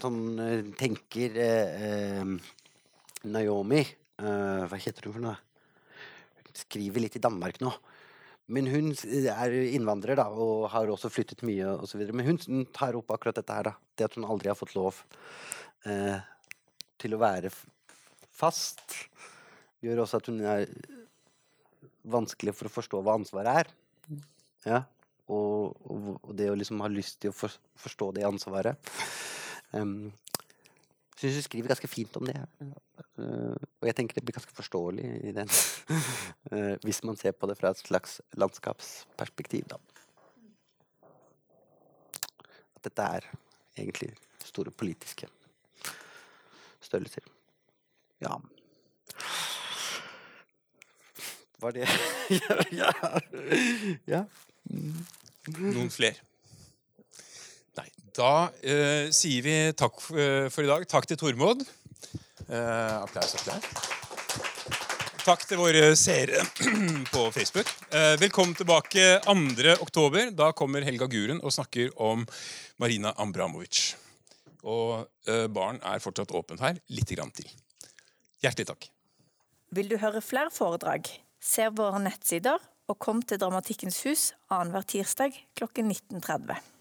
sånn eh, tenker eh, Naomi uh, Hva heter hun for noe? Skriver litt i Danmark nå. Men hun er innvandrer da, og har også flyttet mye og så. Men hun tar opp akkurat dette her, da. Det at hun aldri har fått lov eh, til å være fast, gjør også at hun er vanskelig for å forstå hva ansvaret er. Ja. Og, og, det å liksom ha lyst til å for, forstå det ansvaret. Um, Syns du skriver ganske fint om det. eh, og jeg tenker det blir ganske forståelig i den. *laughs* eh, hvis man ser på det fra et slags landskapsperspektiv, da. dette er egentlig store politiske størrelser. Ja. Var det *laughs* Ja. ja. Noen flere? Nei. Da eh, sier vi takk eh, for i dag. Takk til Tormod. Eh, applaus, applaus. Takk til våre seere *clears throat* på Facebook. Eh, velkommen tilbake 2. oktober. Da kommer Helga Guren og snakker om Marina Ambramovic. Og eh, baren er fortsatt åpen her lite grann til. Hjertelig takk. Vil du høre flere foredrag? Se våre nettsider og kom til Dramatikkens hus annenhver tirsdag klokken 19.30.